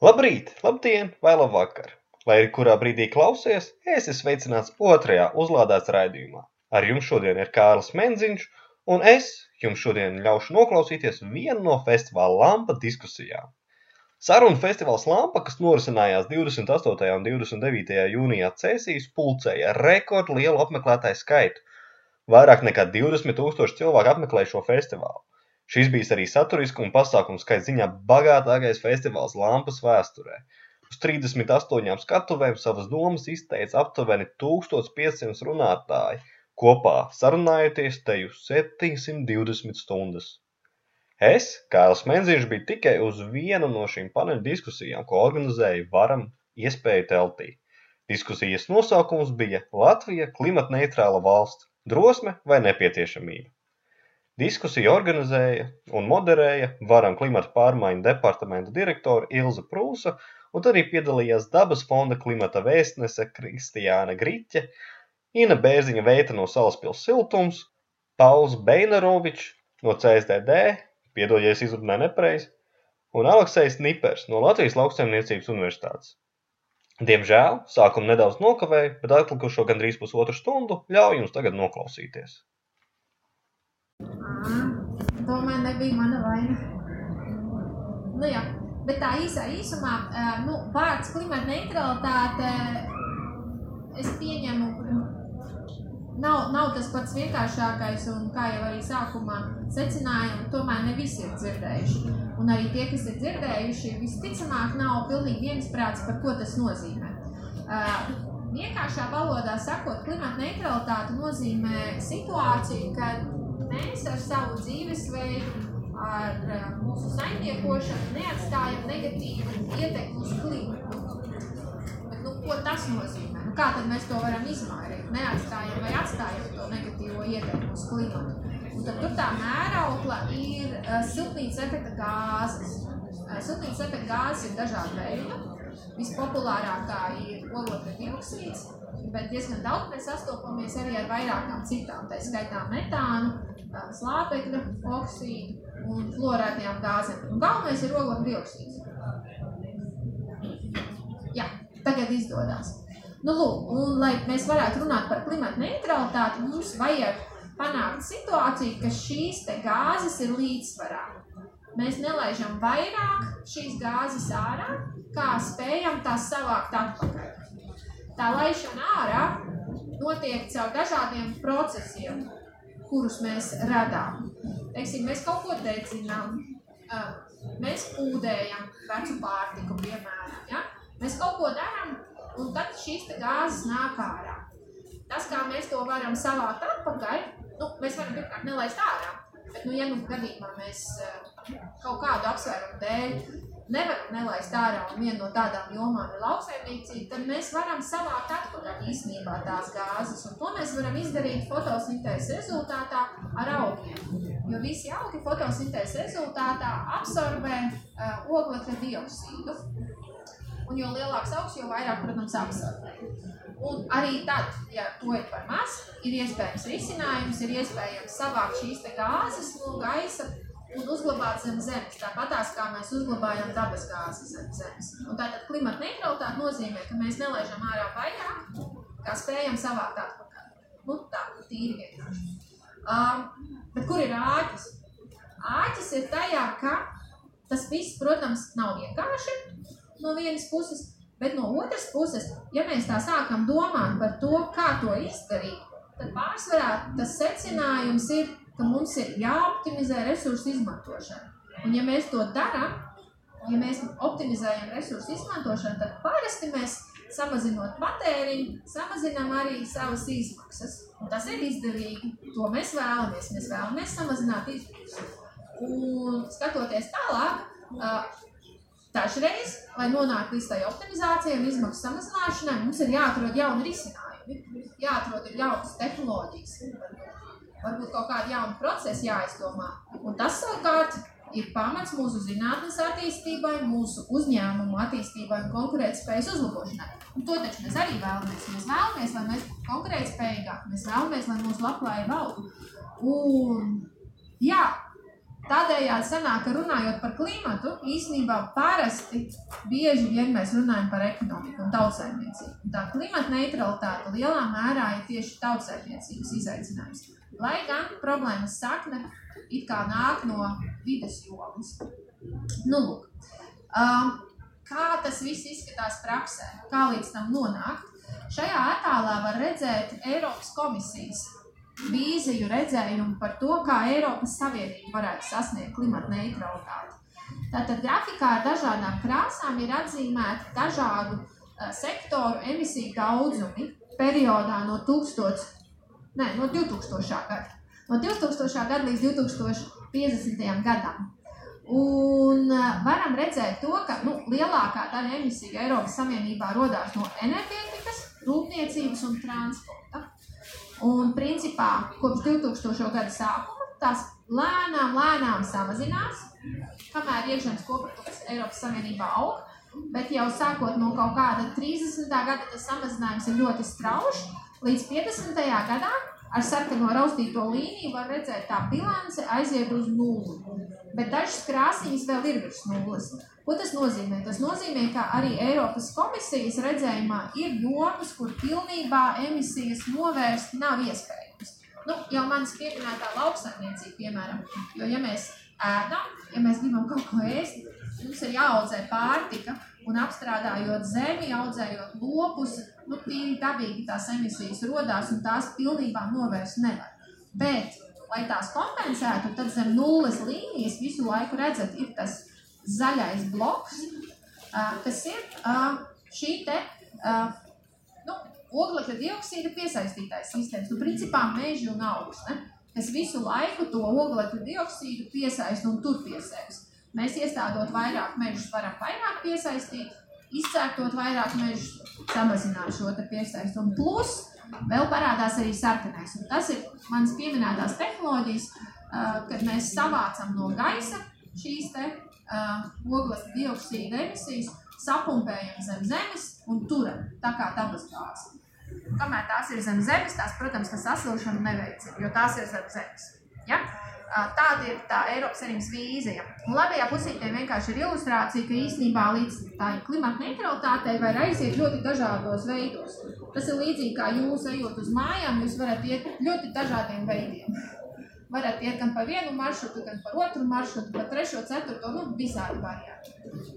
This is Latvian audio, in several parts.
Labrīt, labdien vai labvakar! Lai arī kurā brīdī klausies, es esmu sveicināts otrajā uzlādēts raidījumā. Ar jums šodien ir Kārlis Menziņš, un es jums šodien ļaušu noklausīties vienu no festivāla Lampa diskusijām. Sarunu festivāls Lampa, kas norisinājās 28. un 29. jūnijā Cēsīs, pulcēja rekordlielu apmeklētāju skaitu. Vairāk nekā 20 tūkstoši cilvēku apmeklēja šo festivālu. Šis bijis arī saturiska un pasākumu skaita ziņā bagātākais festivāls Lampas vēsturē. Uz 38 skatuvēm savas domas izteica aptuveni 1500 runātāji, kopā sarunājoties te uz 720 stundas. Es, Kārls Menziņš, biju tikai uz vienu no šīm paneļu diskusijām, ko organizēja Varam iespēju teltī. Diskusijas nosaukums bija Latvija klimatneitrāla valsts – drosme vai nepieciešamība. Diskusiju organizēja un moderēja Varam klimata pārmaiņu departamenta direktore Ilze Prūsa, un arī piedalījās Dabas fonda klimata vēstnese Kristiāna Griķe, Ina Bērziņa Veita no Salaspils siltums, Pauls Beinarovičs no CSDD, piedodies izrunāju nepareizi, un Aleksejs Nipers no Latvijas lauksaimniecības universitātes. Diemžēl sākumu nedaudz nokavēju, bet atlikušo gandrīz pusotru stundu ļauju jums tagad noklausīties. Tomēr nebija mana vaina. Nu, jā. Bet tā īsā īsumā, nu, vārds klimata neutralitāte, es pieņemu, nav, nav tas pats vienkāršākais, un kā jau arī sākumā secinājām, tomēr ne visi ir dzirdējuši. Un arī tie, kas ir dzirdējuši, visticamāk nav pilnīgi viensprāts, par ko tas nozīmē. Vienkāršā valodā sakot, klimata neutralitāte nozīmē situāciju, kad mēs ar savu dzīvesveidu, ar uh, mūsu saimniekošanu neatstājam negatīvu ietekmi uz klimatu. Bet, nu, ko tas nozīmē? Nu, kā tad mēs to varam izmērīt? Neatstājam vai atstājam to negatīvo ietekmi uz klimatu. Un tad tur tā mēraukla ir uh, siltnīca efekta gāzes. Uh, siltnīca efekta gāzes ir dažādi veidi. Vispopulārākā ir oglekļa dioksīds, bet diezgan daudz mēs sastopamies arī ar vairākām citām, tā skaitā metānu, slāpekļa, oksīdu un florētajām gāzēm. Un galvenais ir oglekļa dioksīds. Jā, tagad izdodas. Nu, lūk, un, lai mēs varētu runāt par klimatu neutralitāti, mums vajag panākt situāciju, ka šīs gāzes ir līdzsvarā. Mēs nelaižam vairāk šīs gāzes ārā, kā spējam tās savākt atpakaļ. Tā laišana ārā notiek caur dažādiem procesiem, kurus mēs radām. Teiksim, mēs kaut ko dedzinām, mēs pūdējam vecu pārtiku, piemēram. Ja? Mēs kaut ko darām, un tad šīs gāzes nāk ārā. Tas, kā mēs to varam savākt atpakaļ, nu, mēs varam pirmkārt nelaist ārā. Bet, nu, ja nu gadījumā mēs kaut kādu apsvērumu dēļ nevaram nelaist ārā un viena no tādām jomām ir lauksaimniecība, tad mēs varam savākt atpakaļ īstenībā tās gāzes. Un to mēs varam izdarīt fotosintēzes rezultātā ar augiem. Jo visi augi fotosintēzes rezultātā absorbē uh, oglekļa dioksīdu. Un jo lielāks augs, jo vairāk, protams, absorbē. Un arī tad, ja to ir par maz, ir iespējams risinājums, ir iespējams savākt šīs gāzes no gaisa un uzglabāt zem zemes, tāpatās kā mēs uzglabājam dabas gāzes zem zemes. Un tātad klimata neutralitāte nozīmē, ka mēs nelaižam ārā vairāk, kā spējam savākt atpakaļ. Nu, tā, tīri vienkārši. Um, bet kur ir āķis? Āķis ir tajā, ka tas viss, protams, nav vienkārši no vienas puses, bet no otras puses, ja mēs tā sākam domāt par to, kā to izdarīt, tad pārsvarā tas secinājums ir, ka mums ir jāoptimizē resursu izmantošana. Un ja mēs to darām, ja mēs optimizējam resursu izmantošanu, tad parasti mēs samazinot patēriņu, samazinām arī savas izmaksas. Un tas ir izdevīgi. To mēs vēlamies. Mēs vēlamies samazināt izmaksas. Un skatoties tālāk, dažreiz, lai nonāktu līdz tai optimizācijai un izmaksu samazināšanai, mums ir jāatrod jauni risinājumi. Jāatrod jaunas tehnoloģijas varbūt kaut kādi jauni procesi jāizdomā. Un tas savukārt ir pamats mūsu zinātnes attīstībai, mūsu uzņēmumu attīstībai un konkurētspējas uzlabošanai. Un to taču mēs arī vēlamies. Mēs vēlamies, lai mēs būtu konkurētspējīgāki, mēs vēlamies, lai mūsu labklājība augtu. Un jā, Tādējādi sanāk, ka runājot par klimatu, īstenībā parasti bieži vien mēs runājam par ekonomiku un tautsēmniecību. Tā klimata neutralitāte lielā mērā ir tieši tautsēmniecības izaicinājums. Lai gan problēmas sakne it kā nāk no vides jomas. Nu, lūk, uh, kā tas viss izskatās praksē, kā līdz tam nonākt? Šajā attēlā var redzēt Eiropas komisijas vīziju redzējumu par to, kā Eiropas Savienība varētu sasniegt klimata neutralitāti. Tātad grafikā ar dažādām krāsām ir atzīmēti dažādu uh, sektoru emisiju daudzumi periodā no, 1000, ne, no 2000. gada. No 2000. gada līdz 2050. gadam. Un varam redzēt to, ka nu, lielākā daļa emisiju Eiropas Savienībā rodās no enerģētikas, rūpniecības un transporta. Un principā kopš 2000. gada sākuma tās lēnām, lēnām samazinās, kamēr iekšzemes koprodukts Eiropas Savienībā aug. Bet jau sākot no kaut kāda 30. gada tas samazinājums ir ļoti strauji. Līdz 50. gadam ar sarkano raustīto līniju var redzēt, tā bilance aiziet uz nulli. Bet dažas krāsīņas vēl ir virs nulles. Ko tas nozīmē? Tas nozīmē, ka arī Eiropas komisijas redzējumā ir jomas, kur pilnībā emisijas novērst nav iespējams. Nu, jau manis pieminētā lauksaimniecība, piemēram, jo ja mēs ēdam, ja mēs gribam kaut ko ēst, mums ir jāaudzē pārtika, un apstrādājot zemi, audzējot lopus, nu, tīri dabīgi tās emisijas rodās, un tās pilnībā novērst nevar. Bet, lai tās kompensētu, tad zem nulles līnijas visu laiku redzat, ir tas zaļais bloks, kas ir šī te nu, oglekļa dioksīda piesaistītais sistēmas. Nu, principā meži un augs, ne? kas visu laiku to oglekļa dioksīdu piesaista un tur piesaista. Mēs iestādot vairāk mežus, varam vairāk piesaistīt, izcērtot vairāk mežus, samazināt šo piesaistu. Un plus vēl parādās arī sarkanais. Un tas ir manas pieminētās tehnoloģijas, kad mēs savācam no gaisa šīs te ogles dioksīda emisijas sapumpējam zem zemes un turam tā kā dabas gāzi. Kamēr tās ir zem zemes, tās, protams, ka sasilšanu neveicina, jo tās ir zem zemes. Ja? Tāda ir tā Eiropas Savienības vīzija. Labajā pusītē vienkārši ir ilustrācija, ka īstenībā līdz tā klimata neutralitātei var aiziet ļoti dažādos veidos. Tas ir līdzīgi kā jūs ejot uz mājām, jūs varat iet ļoti dažādiem veidiem varat iet gan pa vienu maršrutu, gan pa otru maršrutu, pa trešo, ceturto, nu, visādi varianti.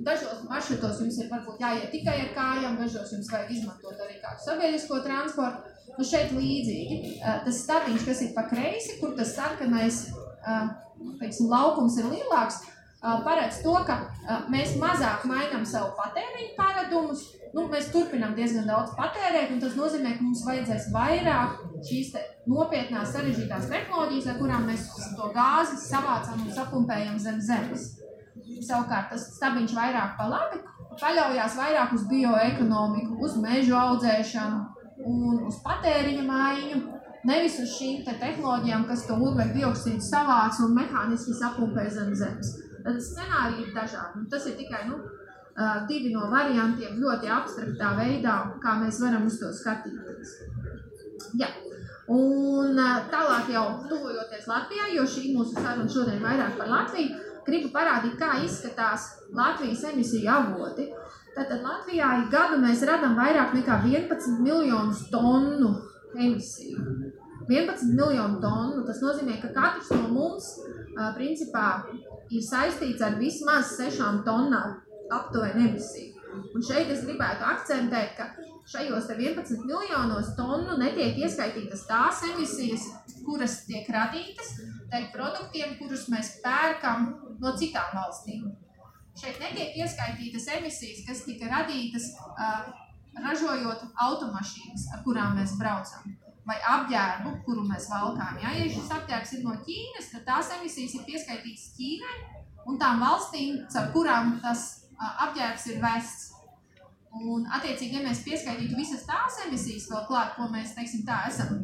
Dažos maršrutos jums ir varbūt jāiet tikai ar kājām, dažos jums vajag izmantot arī kādu sabiedrisko transportu. Nu, šeit līdzīgi. Tas stariņš, kas ir pa kreisi, kur tas sarkanais, teiksim, laukums ir lielāks, paredz to, ka mēs mazāk mainām savu patēriņu paradumus, nu, mēs turpinām diezgan daudz patērēt, un tas nozīmē, ka mums vajadzēs vairāk šīs nopietnās, sarežģītās tehnoloģijas, ar kurām mēs to gāzi savācam un sapumpējam zem zemes. Savukārt tas stabiņš vairāk pa labi paļaujās vairāk uz bioekonomiku, uz mežu audzēšanu un uz patēriņa maiņu, nevis uz šīm te tehnoloģijām, kas to oglekļa dioksīdu savāc un mehāniski sapumpē zem zemes. Tad scenāriji ir dažādi. Tas ir tikai nu, divi no variantiem ļoti abstraktā veidā, kā mēs varam uz to skatīties. Jā. Un tālāk jau tuvojoties Latvijai, jo šī mūsu saruna šodien vairāk par Latviju, gribu parādīt, kā izskatās Latvijas emisiju avoti. Tātad Latvijā ik gadu mēs radām vairāk nekā 11 miljonus tonu emisiju. 11 miljonu tonu. Tas nozīmē, ka katrs no mums principā ir saistīts ar vismaz 6 tonnām aptuveni emisiju. Un šeit es gribētu akcentēt, ka šajos 11 miljonos tonu netiek ieskaitītas tās emisijas, kuras tiek radītas dēļ produktiem, kurus mēs pērkam no citām valstīm. Šeit netiek ieskaitītas emisijas, kas tika radītas uh, ražojot automašīnas, ar kurām mēs braucam, vai apģērbu, kuru mēs valkām. Ja, ja šis apģērbs ir no Ķīnas, tad tās emisijas ir pieskaitītas Ķīnai un tām valstīm, caur kurām tas apģērbs ir vests. Un, attiecīgi, ja mēs pieskaitītu visas tās emisijas vēl klāt, ko mēs, teiksim tā, esam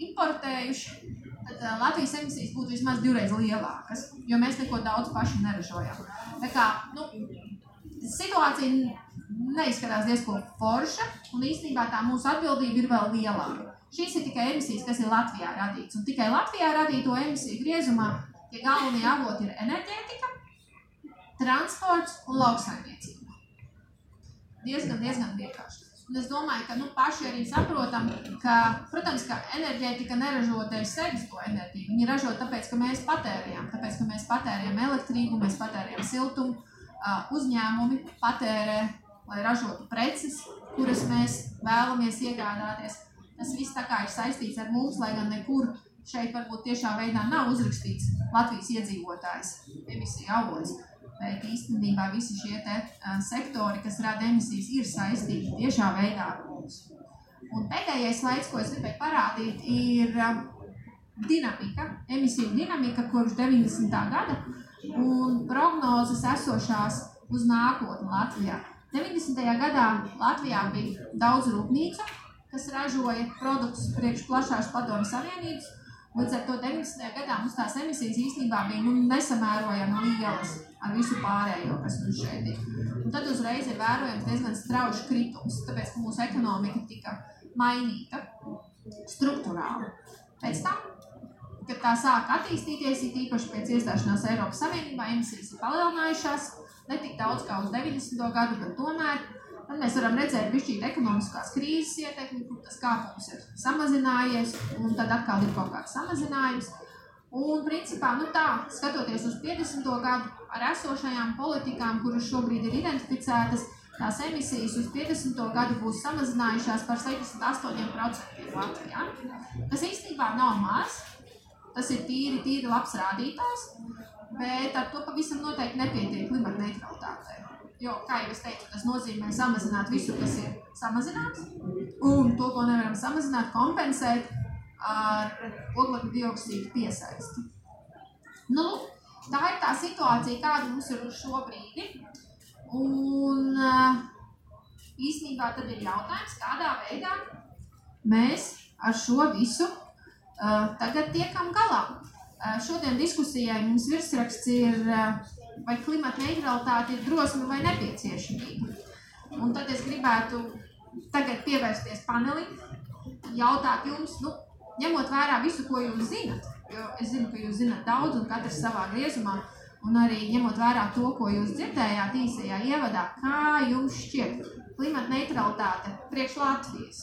importējuši, tad uh, Latvijas emisijas būtu vismaz divreiz lielākas, jo mēs neko daudz paši neražojam. Tā kā, nu, situācija neizskatās diezko forša, un īstenībā tā mūsu atbildība ir vēl lielāka. Šīs ir tikai emisijas, kas ir Latvijā radītas, un tikai Latvijā radīto emisiju griezumā Tie galvenie avoti ir enerģētika, transports un lauksaimniecība. Diezgan, diezgan vienkārši. Un es domāju, ka nu, paši arī saprotam, ka, protams, ka enerģētika neražo dēļ sevis to enerģiju. Viņi ražo tāpēc, ka mēs patērējam, tāpēc, ka mēs patērējam elektrību, mēs patērējam siltumu, uzņēmumi patērē, lai ražotu preces, kuras mēs vēlamies iegādāties. Tas viss tā kā ir saistīts ar mums, lai gan nekur šeit varbūt tiešā veidā nav uzrakstīts Latvijas iedzīvotājs emisiju avots. Bet īstenībā visi šie te, sektori, kas rada emisijas, ir saistīti tiešā veidā ar mums. Un pēdējais slaids, ko es gribēju parādīt, ir dinamika, emisiju dinamika kopš 90. gada un prognozes esošās uz nākotni Latvijā. 90. gadā Latvijā bija daudz rūpnīcu, kas ražoja produktus priekš plašās padomu savienības. Līdz ar to 90. gadā mums tās emisijas īstenībā bija nu, nesamērojami lielas ar visu pārējo, kas mums šeit ir. Un tad uzreiz ir vērojams diezgan strauji kritums, tāpēc ka mūsu ekonomika tika mainīta struktūrāli. Pēc tam, kad tā sāka attīstīties, it īpaši pēc iestāšanās Eiropas Savienībā, emisijas ir palielinājušās ne tik daudz kā uz 90. gadu, bet tomēr tad mēs varam redzēt bišķīt ekonomiskās krīzes ietekmi, kur tas kāpums ir samazinājies, un tad atkal ir kaut kāds samazinājums. Un, principā, nu tā, skatoties uz 50. gadu ar esošajām politikām, kuras šobrīd ir identificētas, tās emisijas uz 50. gadu būs samazinājušās par 78% Latvijā. Tas īstenībā nav maz, tas ir tīri, tīri labs rādītājs, bet ar to pavisam noteikti nepietiek klimata neutralitātei. Jo, kā jau es teicu, tas nozīmē samazināt visu, kas ir samazināts, un to, ko nevaram samazināt, kompensēt ar oglekļa dioksīdu piesaisti. Nu, tā ir tā situācija, kāda mums ir uz šo brīdi. Un īstenībā tad ir jautājums, kādā veidā mēs ar šo visu uh, tagad tiekam galā. Šodien diskusijai mums virsraksts ir, vai klimata neutralitāte ir drosme vai nepieciešamība. Un tad es gribētu tagad pievērsties panelim, jautāt jums, nu, ņemot vērā visu, ko jūs zinat, jo es zinu, ka jūs zinat daudz un katrs savā griezumā, un arī ņemot vērā to, ko jūs dzirdējāt īsajā ievadā, kā jums šķiet klimata neutralitāte priekš Latvijas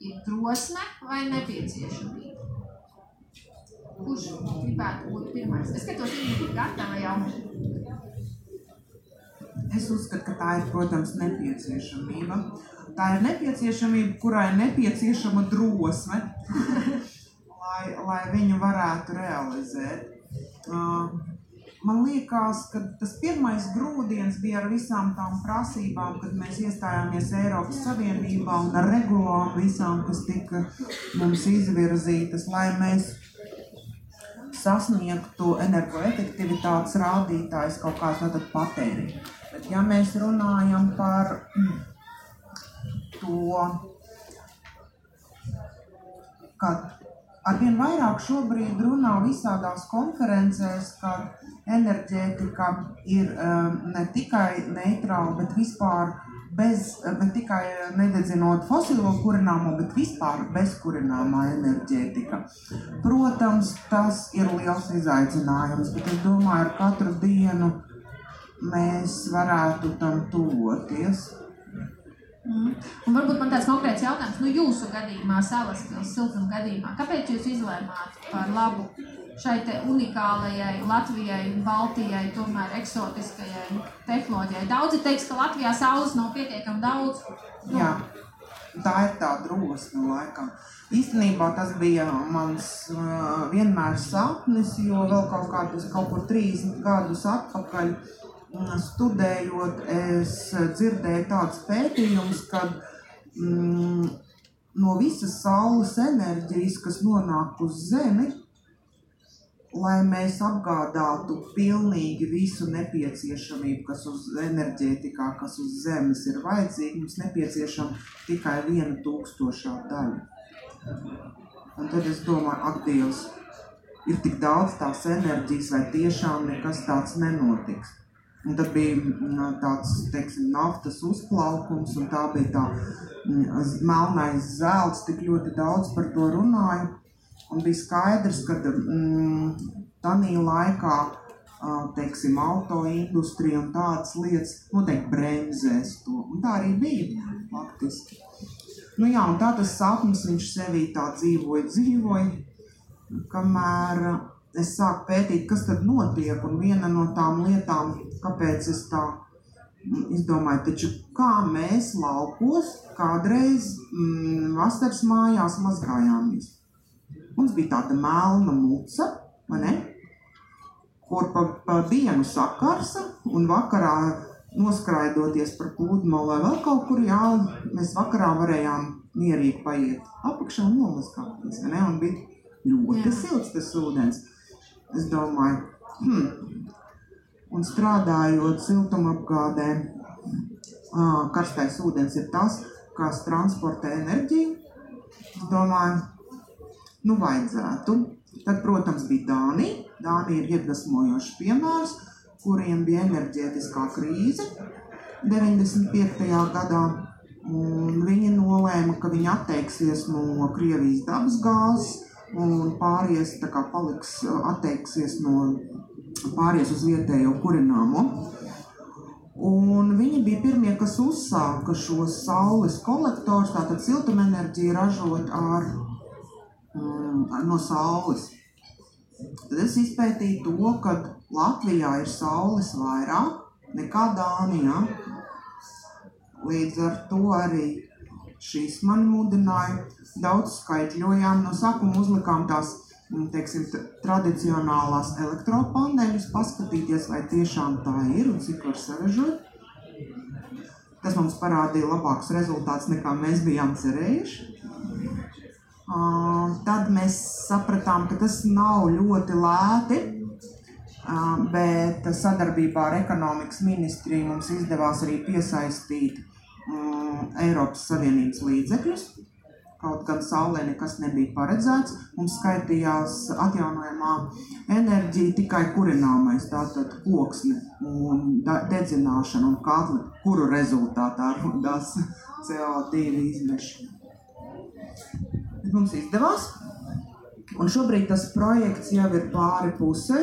ir drosme vai nepieciešamība? Kurš gribētu būt pirmais? Es skatos, viņa ir gatava jau. Es uzskatu, ka tā ir, protams, nepieciešamība. Tā ir nepieciešamība, kurai nepieciešama drosme, lai, lai viņu varētu realizēt. Uh, man liekas, ka tas pirmais grūdienis bija ar visām tām prasībām, kad mēs iestājāmies Eiropas Savienībā un ar regulām visām, kas tika mums izvirzītas, lai mēs sasniegtu energoefektivitātes rādītājs kaut kāds no tad patēriņa. Bet ja mēs runājam par to, ka arvien vairāk šobrīd runā visādās konferencēs, ka enerģētika ir um, ne tikai neitrāla, bet vispār bez, ne tikai nededzinot fosilo kurināmo, bet vispār bezkurināmā enerģētika. Protams, tas ir liels izaicinājums, bet es domāju, ar katru dienu mēs varētu tam tuvoties. Mm. Un varbūt man tāds konkrēts jautājums, nu jūsu gadījumā, salas siltuma gadījumā, kāpēc jūs izlēmāt par labu šai unikālajai Latvijai Baltijai, tomēr eksotiskajai tehnoloģijai. Daudzi teiks, ka Latvijā saules nav pietiekami daudz. Nu. Jā, tā ir tā drosme laikam. Īstenībā tas bija mans uh, vienmēr sapnis, jo vēl kaut kādus, kaut kur 30 gadus atpakaļ uh, studējot, es dzirdēju tāds pētījums, ka mm, no visas saules enerģijas, kas nonāk uz Zemi, lai mēs apgādātu pilnīgi visu nepieciešamību, kas uz enerģētikā, kas uz zemes ir vajadzīga, mums nepieciešama tikai viena tūkstošā daļa. Un tad es domāju, ak, Dievs, ir tik daudz tās enerģijas, vai tiešām nekas tāds nenotiks. Tad bija mm, tāds, teiksim, naftas uzplaukums, un tā bija tā mm, melnais zelts, tik ļoti daudz par to runāju. Un bija skaidrs, ka mm, Tanī laikā, teiksim, auto industrija un tādas lietas noteikti bremzēs to. Un tā arī bija faktiski. Nu jā, tā tas sapnis viņš sevī tā dzīvoja, dzīvoja, kamēr es sāku pētīt, kas tad notiek, un viena no tām lietām, kāpēc es tā izdomāju, taču kā mēs laukos kādreiz mm, vasaras mājās mazgājāmies. Mums bija tāda melna muca, vai ne? Kur pa, pa dienu sakarsa un vakarā noskraidoties par pludmali vai vēl kaut kur, jā, mēs vakarā varējām mierīgi paiet apakšā un nomazgāties, vai ne? Un bija ļoti jā. silts tas ūdens. Es domāju, hmm, un strādājot siltumapgādē, karstais ūdens ir tas, kas transportē enerģiju. Es domāju, nu, vajadzētu. Tad, protams, bija Dānija. Dānija ir iedvesmojošs piemērs, kuriem bija enerģētiskā krīze 95. gadā. Viņi nolēma, ka viņi atteiksies no Krievijas dabas gāzes un pāries, kā paliks, atteiksies no pāries uz vietējo kurināmo. Un viņi bija pirmie, kas uzsāka šos saules kolektorus, tātad siltumenerģiju ražot ar mm, no saules. Tad es izpētīju to, ka Latvijā ir saules vairāk nekā Dānijā. Līdz ar to arī šīs man mudināja. Daudz skaitļojām, no sākuma uzlikām tās teiksim, tradicionālās elektropaneļus, paskatīties, vai tiešām tā ir un cik var saražot. Tas mums parādīja labākus rezultātus nekā mēs bijām cerējuši. Tad mēs sapratām, ka tas nav ļoti lēti, bet sadarbībā ar ekonomikas ministriju mums izdevās arī piesaistīt Eiropas Savienības līdzekļus. Kaut gan saulē nekas nebija paredzēts, mums skaitījās atjaunojamā enerģija tikai kurināmais, tātad koksne un dedzināšana un katli, kuru rezultātā radās CO2 izmeši mums izdevās. Un šobrīd tas projekts jau ir pāri pusē.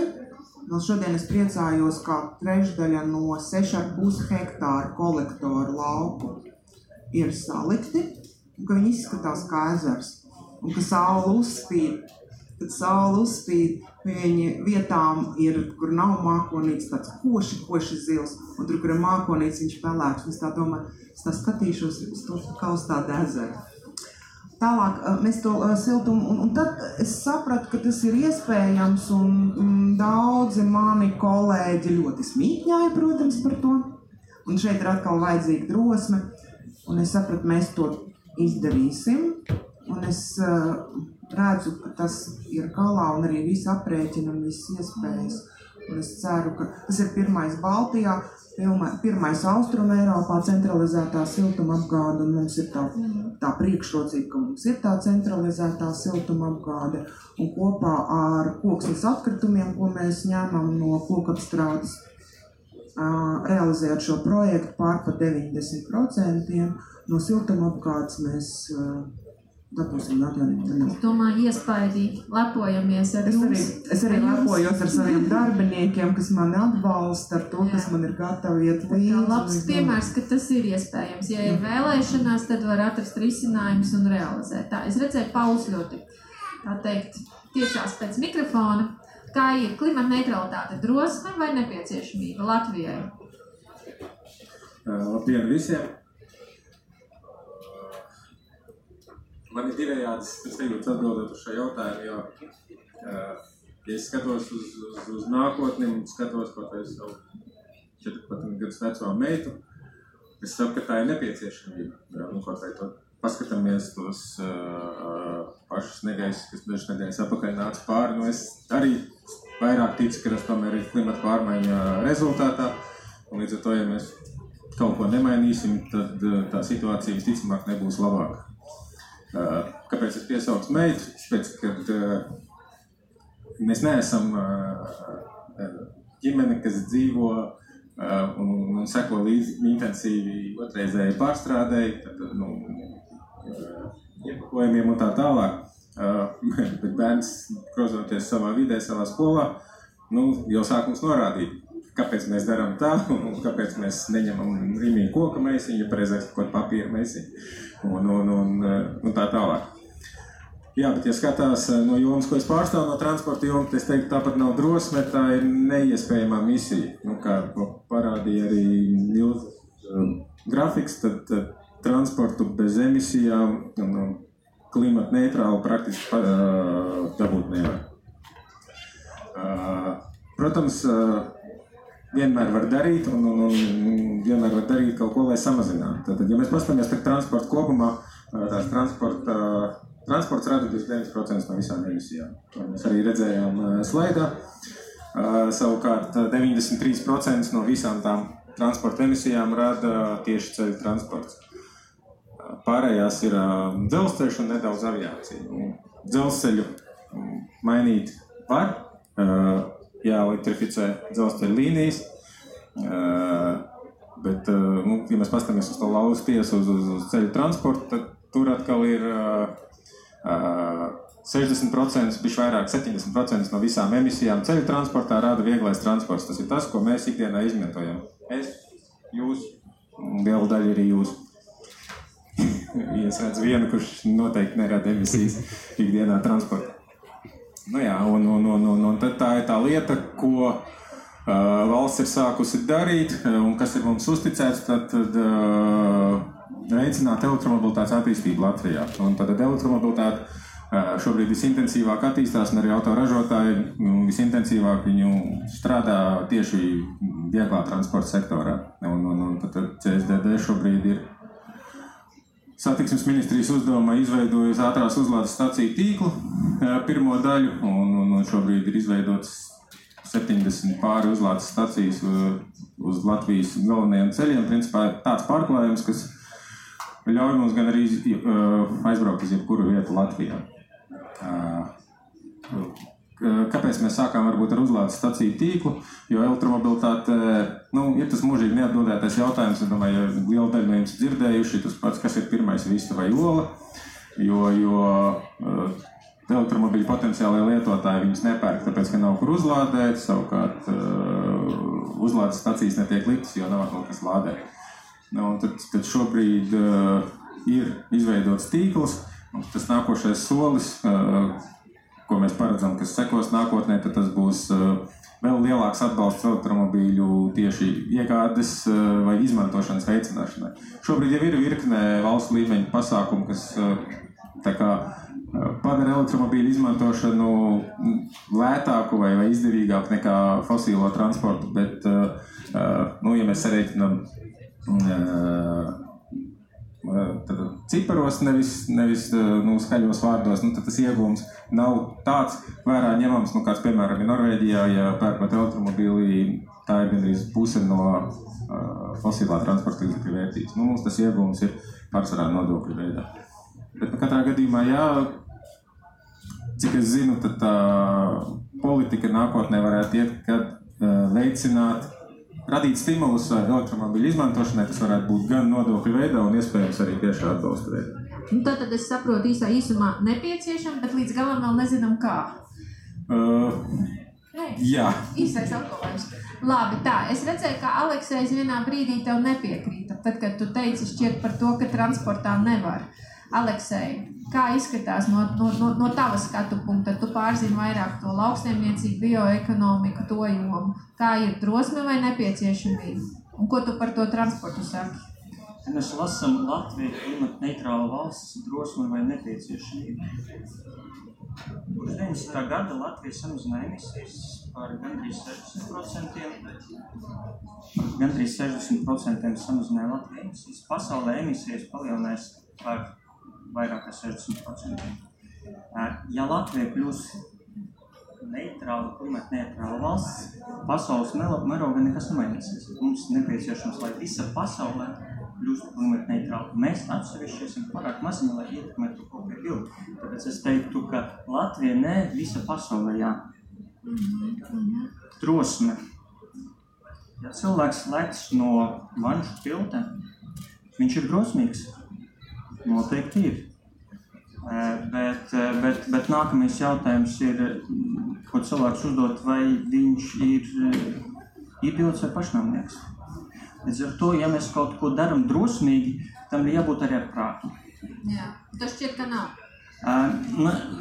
Vēl šodien es priecājos, ka trešdaļa no 6,5 hektāru kolektoru lauku ir salikti, ka viņi izskatās kā ezers, un ka saule uzspīd. Kad saule uzspīd, viņi vietām ir, kur nav mākonīts, tāds koši, koši zils, un tur, kur ir mākonīts, viņš pelēks. Es tā domāju, es tā skatīšos uz to kā uz tādu ezeru. Tālāk mēs to siltumu, un, un tad es sapratu, ka tas ir iespējams, un, un daudzi mani kolēģi ļoti smīķņāja, protams, par to. Un šeit ir atkal vajadzīga drosme, un es sapratu, mēs to izdarīsim, un es uh, redzu, ka tas ir galā, un arī viss aprēķina un viss iespējas. Un es ceru, ka tas ir pirmais Baltijā, pirmais Austrum Eiropā centralizētā siltuma apgāde, un mums ir tā, tā priekšrocība, ka mums ir tā centralizētā siltuma apgāde, un kopā ar koksnes atkritumiem, ko mēs ņemam no kokapstrādes, realizējot šo projektu pār pa 90% no siltuma apgādes mēs dabūsim atjaunību. Domāju, iespaidīgi lepojamies ar es arī, es arī lepojos ar saviem darbiniekiem, kas mani atbalsta, ar to, Jā. kas man ir gatavi iet līdzi. Tā labs piemērs, ka tas ir iespējams. Ja ir vēlēšanās, tad var atrast risinājumus un realizēt. Tā, es redzēju, Pauls ļoti, tā teikt, tiešās pēc mikrofona. Kā ir klimata neutralitāte, drosme vai nepieciešamība Latvijai? Labdien visiem! Man ir divējādas sajūtas atbildot uz šo jautājumu, jo, uh, ja es skatos uz, uz, uz nākotni un skatos kaut vai savu 14 gadus veco meitu, es saprotu, ka tā ir nepieciešamība. Jā, nu, kaut vai to paskatāmies tos uh, pašus negaisus, kas dažas nedēļas atpakaļ nāca pāri, nu es arī vairāk ticu, ka tas tomēr ir klimata pārmaiņa rezultātā, un līdz ar to, ja mēs kaut ko nemainīsim, tad tā situācija visticamāk nebūs labāka. Kāpēc es piesaucu meitu? Tāpēc, kad mēs neesam ģimene, kas dzīvo un, un seko līdzi intensīvi otrreizēji pārstrādēji, tad, nu, iepakojumiem un tā tālāk. bet bērns, grozoties savā vidē, savā skolā, nu, jau sāk mums norādīt, kāpēc mēs darām tā, un kāpēc mēs neņemam rīmīgu koku mēsīņu, pareizais kaut papīra mēsīņu, un, un, un, un tā tālāk. Jā, bet, ja skatās no jomas, ko es pārstāvu no transporta jomas, tad es teiktu, tāpat nav drosme, tā ir neiespējamā misija. Nu, kā parādīja arī Nils grafiks, tad, tad transportu bez emisijām un klimata neitrālu praktiski uh, dabūt nevar. Uh, protams, uh, vienmēr var darīt, un, un, un vienmēr var darīt kaut ko, lai samazinātu. Tad, ja mēs paskatāmies par transportu kopumā, tās transporta, transports rada 29% no visām emisijām. To mēs arī redzējām slaidā. Savukārt 93% no visām tām transporta emisijām rada tieši ceļu transports. Pārējās ir dzelzceļš un nedaudz aviācija. Dzelzceļu mainīt var, jāelektrificē dzelzceļa līnijas. Bet, nu, ja mēs paskatāmies uz to lauzu tiesu, uz, uz, uz ceļu transportu, tad tur atkal ir uh, 60%, bija vairāk, 70% no visām emisijām ceļu transportā rada vieglais transports. Tas ir tas, ko mēs ikdienā izmantojam. Es, jūs, un liela daļa arī jūs. es redzu vienu, kurš noteikti nerada emisijas ikdienā transportā. Nu jā, un, un, un, un, un tā ir tā lieta, ko uh, valsts ir sākusi darīt, un kas ir mums uzticēts, tad, tad uh, veicināt elektromobilitātes attīstību Latvijā. Un tad elektromobilitāte uh, šobrīd visintensīvāk attīstās, un arī autoražotāji nu, visintensīvāk viņu strādā tieši vieglā transporta sektorā. Un, un, un tad CSDD šobrīd ir Satiksmes ministrijas uzdevumā izveidojusi ātrās uzlādes stāciju tīklu pirmo daļu, un, un, un šobrīd ir izveidotas 70 pāri uzlādes stācijas uz Latvijas galvenajiem ceļiem. Principā tāds pārklājums, kas ļauj mums gan arī aizbraukt uz jebkuru vietu Latvijā. Kāpēc mēs sākām varbūt ar uzlādes staciju tīklu? Jo elektromobilitāte nu, ir tas mūžīgi neatbildētais jautājums. Es domāju, ka liela daļa no jums dzirdējuši tas pats, kas ir pirmais vista vai ola. Jo, jo uh, elektromobīļu potenciālajie lietotāji viņus nepērk, tāpēc, ka nav kur uzlādēt. Savukārt uh, uzlādes stacijas netiek liktas, jo nav kaut kas lādēt. Nu, tad, tad šobrīd uh, ir izveidots tīkls. Tas nākošais solis, uh, ko mēs paredzam, kas sekos nākotnē, tad tas būs uh, vēl lielāks atbalsts elektromobīļu tieši iegādes uh, vai izmantošanas veicināšanai. Šobrīd jau ir virkne valsts līmeņa pasākumu, kas uh, kā, padara elektromobīļu izmantošanu lētāku vai, vai izdevīgāku nekā fosīlo transportu. Bet, nu, ja mēs sarēķinām tad, ciparos, nevis, nevis nu, skaļos vārdos, nu, tad tas iegūms nav tāds vērā ņemams, nu, kāds, piemēram, ir Norvēģijā, ja pērkot elektromobīlī, tā ir gandrīz puse no uh, fosilā transporta līdzekļu vērtības. Nu, mums tas iegūms ir pārsvarā nodokļu veidā. Bet nu, katrā gadījumā, jā, cik es zinu, tad tā politika nākotnē varētu iet, kad uh, veicināt radīt stimulus elektromobīļu izmantošanai, tas varētu būt gan nodokļu veidā, gan iespējams arī tiešā atbalsta veidā. Nu, tad, es saprotu, īsā īsumā nepieciešama, bet līdz galam vēl nezinām, kā. Uh, Nē. jā, Īsais apgalvojums. Labi, tā. Es redzēju, ka Aleksējs vienā brīdī tev nepiekrīta. Tad, kad tu teici šķiet par to, ka transportā nevar. Aleksej, kā izskatās no, no, no, no tava skatu punkta? Tu pārzini vairāk to lauksaimniecību, bioekonomiku, to jomu. Kā ir drosme vai nepieciešamība? Un ko tu par to transportu saki? Mēs lasām Latviju klimata neitrālu valsts drosmi vai nepieciešamību. Kopš 90. gada Latvija samazināja emisijas par gandrīz 60%. Par gandrīz 60% samazināja Latvijas emisijas. Pasaulē emisijas palielinājās par vairāk kā 60%. Ja Latvija kļūs neitrāla, klimata neitrāla valsts, pasaules mērogā nekas nemainīsies. Mums nepieciešams, lai visa pasaulē kļūst klimata neitrāla. Mēs atsevišķi esam pārāk maziņi, lai ietekmētu kā ilgi. Tāpēc es teiktu, ka Latvija ne visa pasaulē, jā. Drosme. Ja cilvēks lec no vanšu tilta, viņš ir drosmīgs. Noteikti ir. Bet, bet, bet nākamais jautājums ir, ko cilvēks uzdod, vai viņš ir idiots vai pašnāvnieks. Līdz ar to, ja mēs kaut ko darām drosmīgi, tam ir jābūt arī ar prātu. Jā, tas šķiet, ka nav. Uh,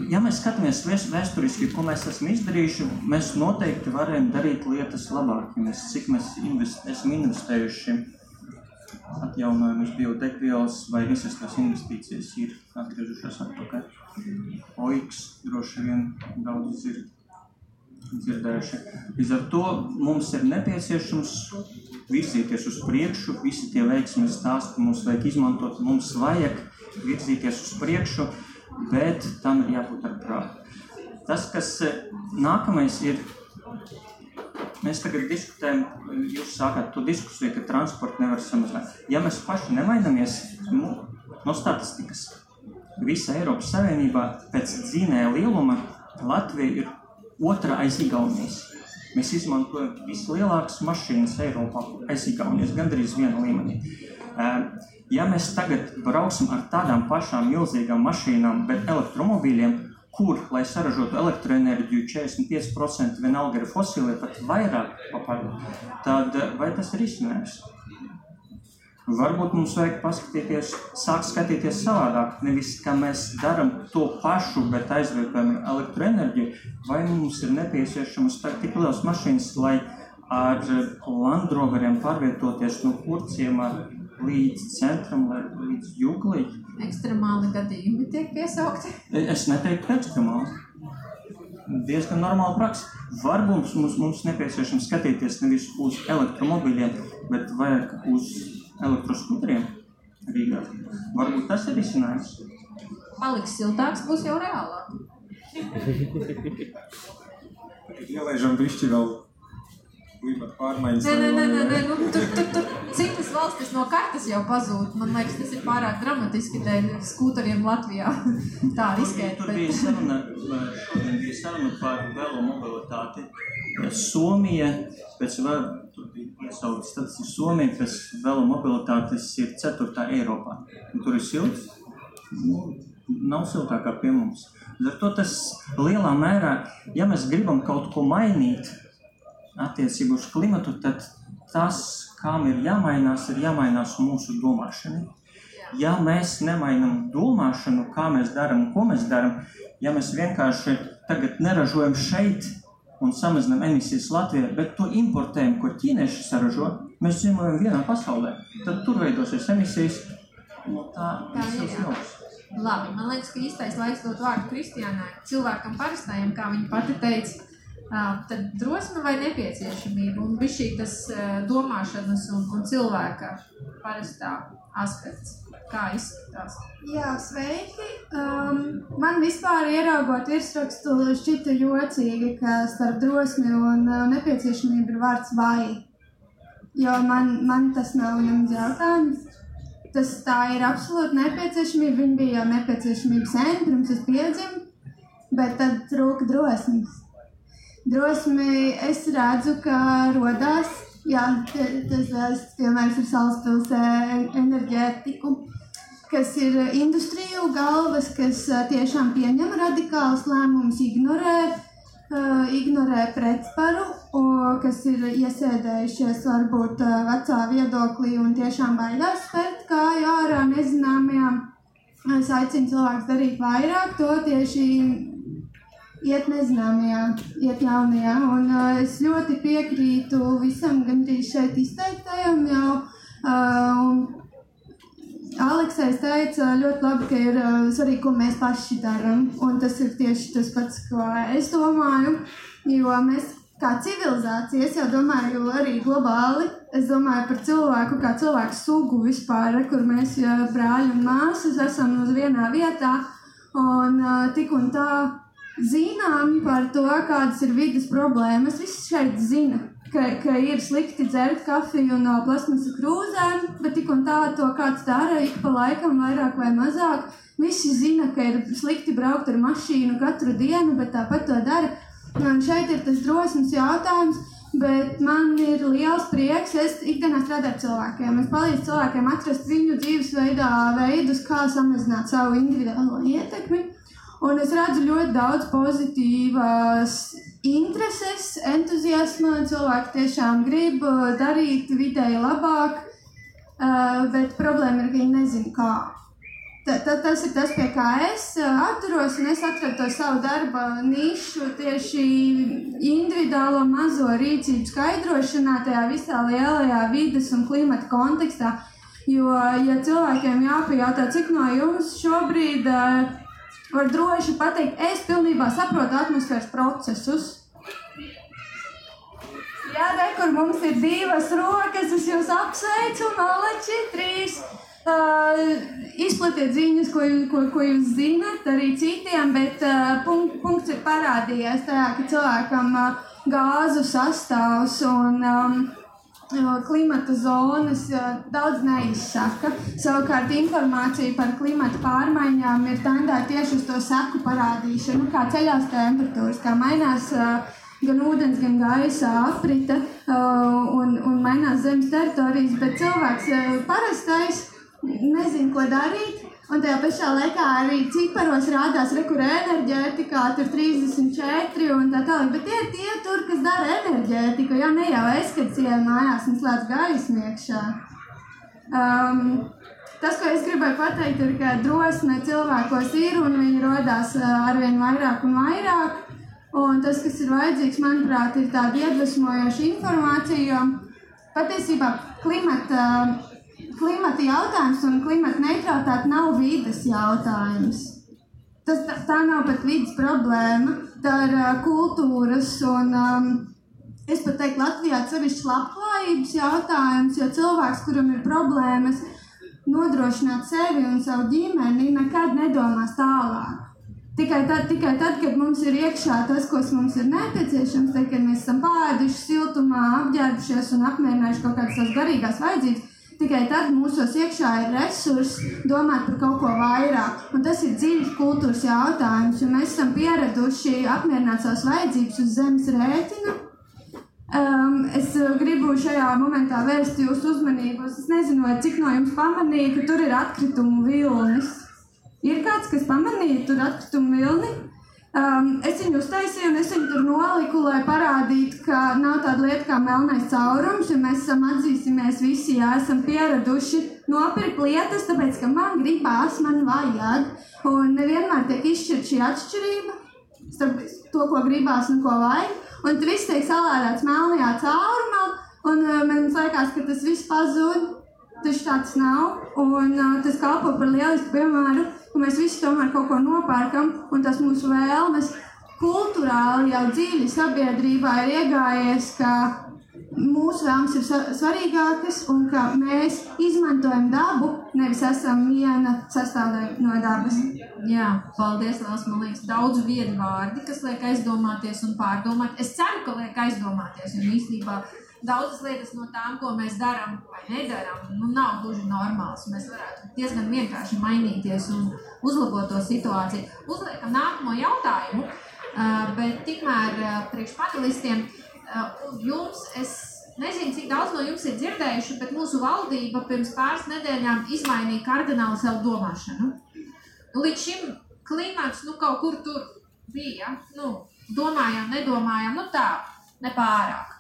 ja mēs skatāmies vēsturiski, ko mēs esam izdarījuši, mēs noteikti varam darīt lietas labāk. Mēs, cik mēs invest, esam investējuši atjaunojumus, biodegvielas vai visas tās investīcijas ir atgriežušās atpakaļ. OIKS droši vien daudz ir dzirdējuši. Līdz ar to mums ir nepieciešams virzīties uz priekšu, visi tie veiksmes stāsti mums vajag izmantot, mums vajag virzīties uz priekšu, bet tam ir jābūt ar prātu. Tas, kas nākamais ir Mēs tagad diskutējam, jūs sākāt to diskusiju, ka transportu nevar samazināt. Ja mēs paši nemainamies no statistikas, visa Eiropas Savienībā pēc dzinēja lieluma Latvija ir otrā aiz Igaunijas. Mēs izmantojam vislielākas mašīnas Eiropā aiz Igaunijas, gandrīz viena līmenī. Ja mēs tagad brauksim ar tādām pašām milzīgām mašīnām, bet elektromobīļiem, kur, lai saražotu elektroenerģiju, 45% vienalga ir fosilie, pat vairāk papadot, tad vai tas ir izcinājums? Varbūt mums vajag paskatīties, sākt skatīties savādāk. Nevis, ka mēs darām to pašu, bet aizvietojam elektroenerģiju, vai mums ir nepieciešamas tik liels mašīnas, lai ar Landroveriem pārvietoties no kurciema līdz centram, līdz jūglī. Ekstremāli gadījumi tiek piesaukti. Es neteiktu ekstremāli. Diezgan normāla praksa. Varbūt mums, mums nepieciešams skatīties nevis uz elektromobīļiem, bet vairāk uz elektroskuteriem Rīgā. Varbūt tas ir risinājums. Paliks siltāks, būs jau reālāk. Ielaižam bišķi vēl klimata pārmaiņas. Nē, nē, nē, nē. Nu, tur, tur, tur citas valstis no kartes jau pazūd. Man liekas, tas ir pārāk dramatiski dēļ skūteriem Latvijā. Tā riskēt. Tur, tur bija saruna, šodien bija saruna par velo mobilitāti. Somija pēc vēl, tur bija iesaukts statistiski Somija pēc velo mobilitātes ir ceturtā Eiropā. Un tur ir silts. Nu, nav siltākā pie mums. Ar to tas lielā mērā, ja mēs gribam kaut ko mainīt, attiecībā uz klimatu, tad tas, kam ir jāmainās, ir jāmainās mūsu domāšanai. Ja mēs nemainām domāšanu, kā mēs darām, ko mēs darām, ja mēs vienkārši tagad neražojam šeit un samazinām emisijas Latvijā, bet to importējam, ko ķīnieši saražo, mēs dzīvojam vienā pasaulē. Tad tur veidosies emisijas no tā visas novas. Labi, man liekas, ka īstais laiks dot vārdu Kristiānai, cilvēkam parastajam, kā viņa pati teica, tad drosme vai nepieciešamība un bija šī tas domāšanas un, un cilvēka parastā aspekts. Kā izskatās? Jā, sveiki. Um, man vispār ieraugot virsrakstu šķita jocīgi, ka starp drosmi un uh, nepieciešamību ir vārds vai. Jo man, man tas nav nemaz jautājums. Tas tā ir absolūti nepieciešamība. Viņa bija jau nepieciešamība sen, pirms es piedzimu, bet tad trūka drosmes drosmi es redzu, ka rodās. Jā, tas piemērs ar Salaspils enerģētiku, kas ir industriju galvas, kas tiešām pieņem radikālus lēmumus, ignorē, uh, ignorē pretparu, kas ir iesēdējušies varbūt vecā viedoklī un tiešām baidās spērt kāju ārā nezināmajām. Es aicinu cilvēkus darīt vairāk, to tieši iet nezināmajā, iet jaunajā. Un uh, es ļoti piekrītu visam gandrīz šeit izteiktajam jau. Uh, un Aleksais teica ļoti labi, ka ir uh, svarīgi, ko mēs paši darām. Un tas ir tieši tas pats, ko es domāju. Jo mēs kā civilizācija, es jau domāju arī globāli, es domāju par cilvēku kā cilvēku sugu vispār, kur mēs brāļi un māsas esam uz vienā vietā. Un uh, tik un tā zinām par to, kādas ir vidas problēmas. Visi šeit zina, ka, ka ir slikti dzert kafiju no plasmasa krūzēm, bet tik un tā to kāds dara ik pa laikam, vairāk vai mazāk. Visi zina, ka ir slikti braukt ar mašīnu katru dienu, bet tāpat to dara. Un šeit ir tas drosmes jautājums, Bet man ir liels prieks, es ikdienā strādāju ar cilvēkiem. Es palīdzu cilvēkiem atrast viņu dzīvesveidā veidus, kā samazināt savu individuālo ietekmi. Un es redzu ļoti daudz pozitīvas intereses, entuziasma. Cilvēki tiešām grib uh, darīt vidēji labāk, uh, bet problēma ir, ka viņi nezina, kā. Ta, ta, tas ir tas, pie kā es atturos, un es atradu to savu darba nišu tieši individuālo mazo rīcību skaidrošanā, tajā visā lielajā vidas un klimata kontekstā. Jo, ja cilvēkiem jāpajautā, cik no jums šobrīd uh, var droši pateikt, es pilnībā saprotu atmosfēras procesus. Jā, re, kur mums ir divas rokas, es jūs apsveicu, maleči, trīs. Uh, izplatiet ziņas, ko, ko, ko jūs zinat, arī citiem, bet uh, punkt, punkts ir parādījies tajā, ka cilvēkam uh, gāzu sastāvs un um, klimata zonas daudz neizsaka. Savukārt informācija par klimata pārmaiņām ir tendēta tieši uz to seku parādīšanu, kā ceļās temperatūras, kā mainās gan ūdens, gan gaisa aprita un, un mainās zemes teritorijas, bet cilvēks parastais nezinu, ko darīt. Un tajā pašā laikā arī ciparos rādās rekurē enerģētikā, tur 34 un tā tālāk. Bet tie ir tie tur, kas dara enerģētiku. Jā, ne jau es, kad sieviete mājās un slēdz gaismu iekšā. Um, tas, ko es gribēju pateikt, ir, ka drosme cilvēkos ir un viņi rodās arvien vairāk un vairāk. Un tas, kas ir vajadzīgs, manuprāt, ir tāda iedvesmojoša informācija, jo patiesībā klimata klimata jautājums un klimata neutralitāte nav vides jautājums. Tas, tā, tā nav pat vidas problēma, tā ir uh, kultūras un, um, es pat teiktu, Latvijā sevišķi labklājības jautājums, jo cilvēks, kuram ir problēmas nodrošināt sevi un savu ģimeni, nekad nedomās tālāk. Tikai tad, tikai tad, kad mums ir iekšā tas, kas mums ir nepieciešams, tad, kad mēs esam pāduši siltumā, apģērbušies un apmierinājuši kaut kādas savas garīgās vajadzības, Tikai tad mūsos iekšā ir resursi domāt par kaut ko vairāk. Un tas ir dziļs kultūras jautājums, jo mēs esam pieraduši apmierināt savas vajadzības uz zemes rēķina. Um, es gribu šajā momentā vērst jūsu uzmanību. Es nezinu, cik no jums pamanīja, ka tur ir atkritumu vilnis. Ir kāds, kas pamanīja tur atkritumu vilni? Um, es viņu uztaisīju, un es viņu tur noliku, lai parādītu, ka nav tāda lieta kā melnais caurums, jo mēs esam atzīsimies visi, jā, esam pieraduši nopirkt lietas, tāpēc, ka man gribās, man vajag, un nevienmēr tiek izšķirt šī atšķirība starp to, ko gribās un ko vajag, un tur viss tiek salādēts melnajā caurumā, un uh, man liekas, ka tas viss pazūd, taču tāds nav, un uh, tas kalpo par lielisku piemēru, ka mēs visi tomēr kaut ko nopērkam, un tas mūsu vēlmes kultūrāli jau dziļi sabiedrībā ir iegājies, ka mūsu vēlmes ir svarīgākas un ka mēs izmantojam dabu, nevis esam viena sastāvdaļa no dabas. Jā, paldies, Lās. Man liekas, daudz viedu vārdi, kas liek aizdomāties un pārdomāt. Es ceru, ka liek aizdomāties, un īstenībā daudzas lietas no tām, ko mēs darām vai nedarām, nu, nav gluži normāls. Mēs varētu diezgan vienkārši mainīties un uzlabot to situāciju. Uzliekam nākamo jautājumu, bet tikmēr priekš panelistiem jums es. Nezinu, cik daudz no jums ir dzirdējuši, bet mūsu valdība pirms pāris nedēļām izmainīja kardināli savu domāšanu. Nu, līdz šim klimats nu, kaut kur tur bija. Nu, domājām, nedomājām, nu tā, nepārāk.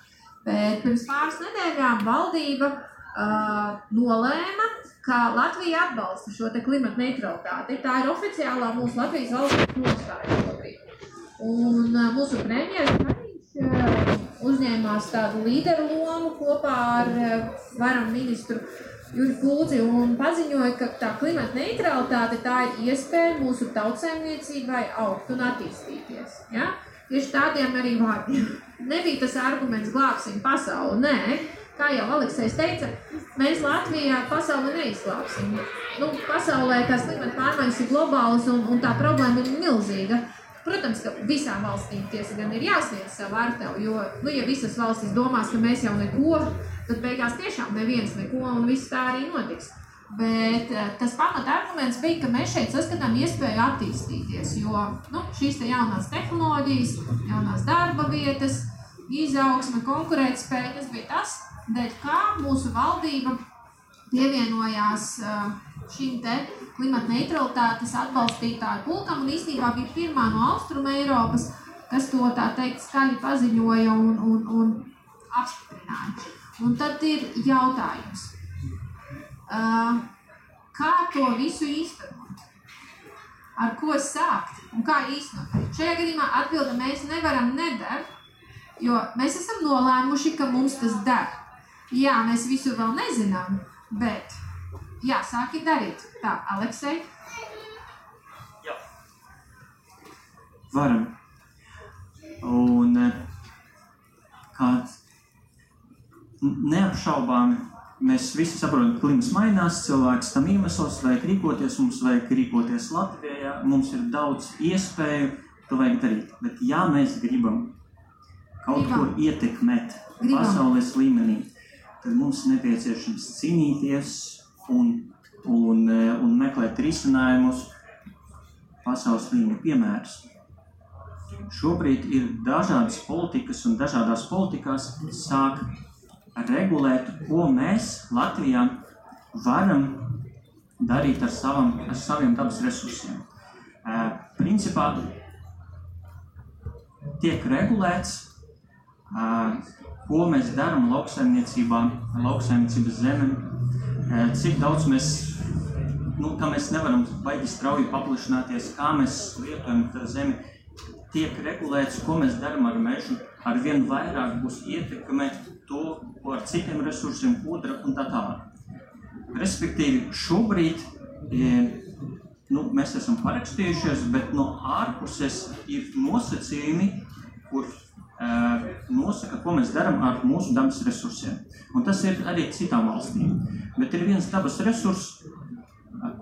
Bet pirms pāris nedēļām valdība uh, nolēma, ka Latvija atbalsta šo klimatu neutralitāti. Tā ir oficiālā mūsu Latvijas valsts nostāja šobrīd. Un uh, mūsu premjerministrs uh, uzņēmās tādu līderu lomu kopā ar uh, varam ministru Juri Kulci un paziņoja, ka tā klimata neutralitāte tā ir iespēja mūsu tautsēmniecībai augt un attīstīties. Ja? Tieši tādiem arī vārdiem. Nebija tas arguments, glābsim pasauli. Nē, kā jau Aleksis teica, mēs Latvijā pasauli neizglābsim. Nu, pasaulē tās klimata pārmaiņas ir globālas un, un tā problēma ir milzīga. Protams, ka visām valstīm tiesa gan ir jāsniedz savu ārtevu, jo, nu, ja visas valstis domās, ka mēs jau neko, tad beigās tiešām neviens neko un viss tā arī notiks. Bet eh, tas pamat arguments bija, ka mēs šeit saskatām iespēju attīstīties, jo nu, šīs te jaunās tehnoloģijas, jaunās darba vietas, izaugsme, konkurētspēja. Tas bija tas, dēļ kā mūsu valdība pievienojās uh, šim te klimata neutralitātes atbalstītāju pulkam un īstenībā bija pirmā no Austrum Eiropas, kas to tā teikt skaļi paziņoja un, un, un apstiprināja. Un tad ir jautājums, uh, kā to visu īstenot? Ar ko sākt un kā īstenot? Šajā gadījumā atbilde mēs nevaram nedara, jo mēs esam nolēmuši, ka mums tas der. Jā, mēs visu vēl nezinām, bet jā, sāki darīt. Tā, Aleksei. Jā. Varam. Un eh, kāds neapšaubāmi mēs visi saprotam, ka klimats mainās, cilvēks tam iemesls, vajag rīkoties, mums vajag rīkoties Latvijā, mums ir daudz iespēju, to vajag darīt. Bet ja mēs gribam kaut Gribam. ko ietekmēt Gribam. pasaules līmenī, tad mums nepieciešams cīnīties un, un, un meklēt risinājumus pasaules līmeņa piemērus. Šobrīd ir dažādas politikas, un dažādās politikās sāk regulēt, ko mēs Latvijā varam darīt ar, savam, ar saviem dabas resursiem. Uh, principā tiek regulēts, uh, ko mēs darām lauksaimniecībā, lauksaimniecības zemēm, uh, cik daudz mēs, nu, kā mēs nevaram baigi strauji paplašināties, kā mēs lietojam zemi, tiek regulēts, ko mēs darām ar mežu, ar vien vairāk būs ietekme to, ko ar citiem resursiem, ūdra un tā tālāk. Respektīvi, šobrīd e, nu, mēs esam parakstījušies, bet no ārpuses ir nosacījumi, kur e, nosaka, ko mēs darām ar mūsu dabas resursiem. Un tas ir arī citām valstīm. Bet ir viens dabas resurs,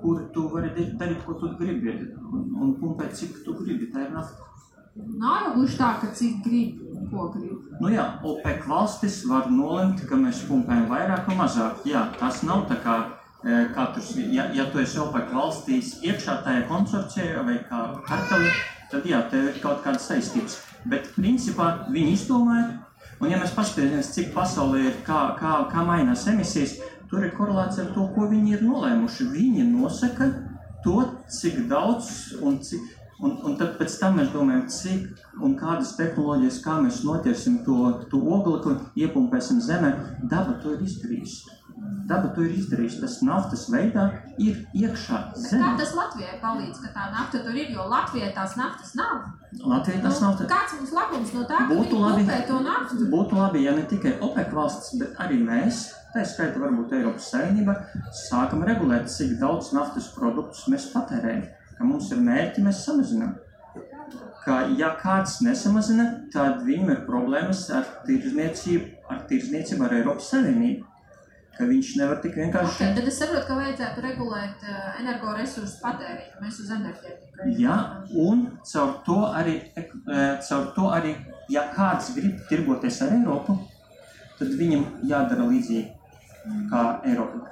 kur tu vari darīt, ko tu gribi, un pumpēt, cik tu gribi. Tā ir nafta. Nav jau gluži tā, ka cik grib, ko grib. Nu jā, OPEC valstis var nolemt, ka mēs pumpējam vairāk vai mazāk. Jā, tas nav tā kā e, katrs, ja, ja tu esi OPEC valstīs iekšā tajā konsorcijā vai kā karteli, tad jā, tev ir kaut kādas saistības. Bet principā viņi izdomāja, un ja mēs paskatīsimies, cik pasaulē ir, kā, kā, kā mainās emisijas, tur ir korelācija ar to, ko viņi ir nolēmuši. Viņi nosaka to, cik daudz un cik, Un, un tad pēc tam mēs domājam, cik un kādas tehnoloģijas, kā mēs noķersim to, to oglekli, iepumpēsim zemē. Daba to ir izdarījusi. Daba to ir izdarījusi. Tas naftas veidā ir iekšā Bet kā zemē. tas Latvijai palīdz, ka tā nafta tur ir, jo Latvijai tās naftas nav? Latvijai tas nav tā. Kāds mums labums no tā, ka Būtu viņi labi. to naftu? Būtu labi, ja ne tikai OPEC valstis, bet arī mēs, tā skaitā varbūt Eiropas Savienība, sākam regulēt, cik daudz naftas produktus mēs patērējam. Ka mums ir mērķi, mēs samazinām. Ka, ja kāds nesamazina, tad viņam ir problēmas ar tirzniecību, ar, tirzniecību ar Eiropas Savienību. Ka viņš nevar tik vienkārši. Okay, tad es saprotu, ka vajadzētu regulēt uh, energoresursu patēriņu. Mēs uz enerģētiku. Jā, un caur to arī, ek- e, caur to arī, ja kāds grib tirgoties ar Eiropu, tad viņam jādara līdzīgi kā Eiropa.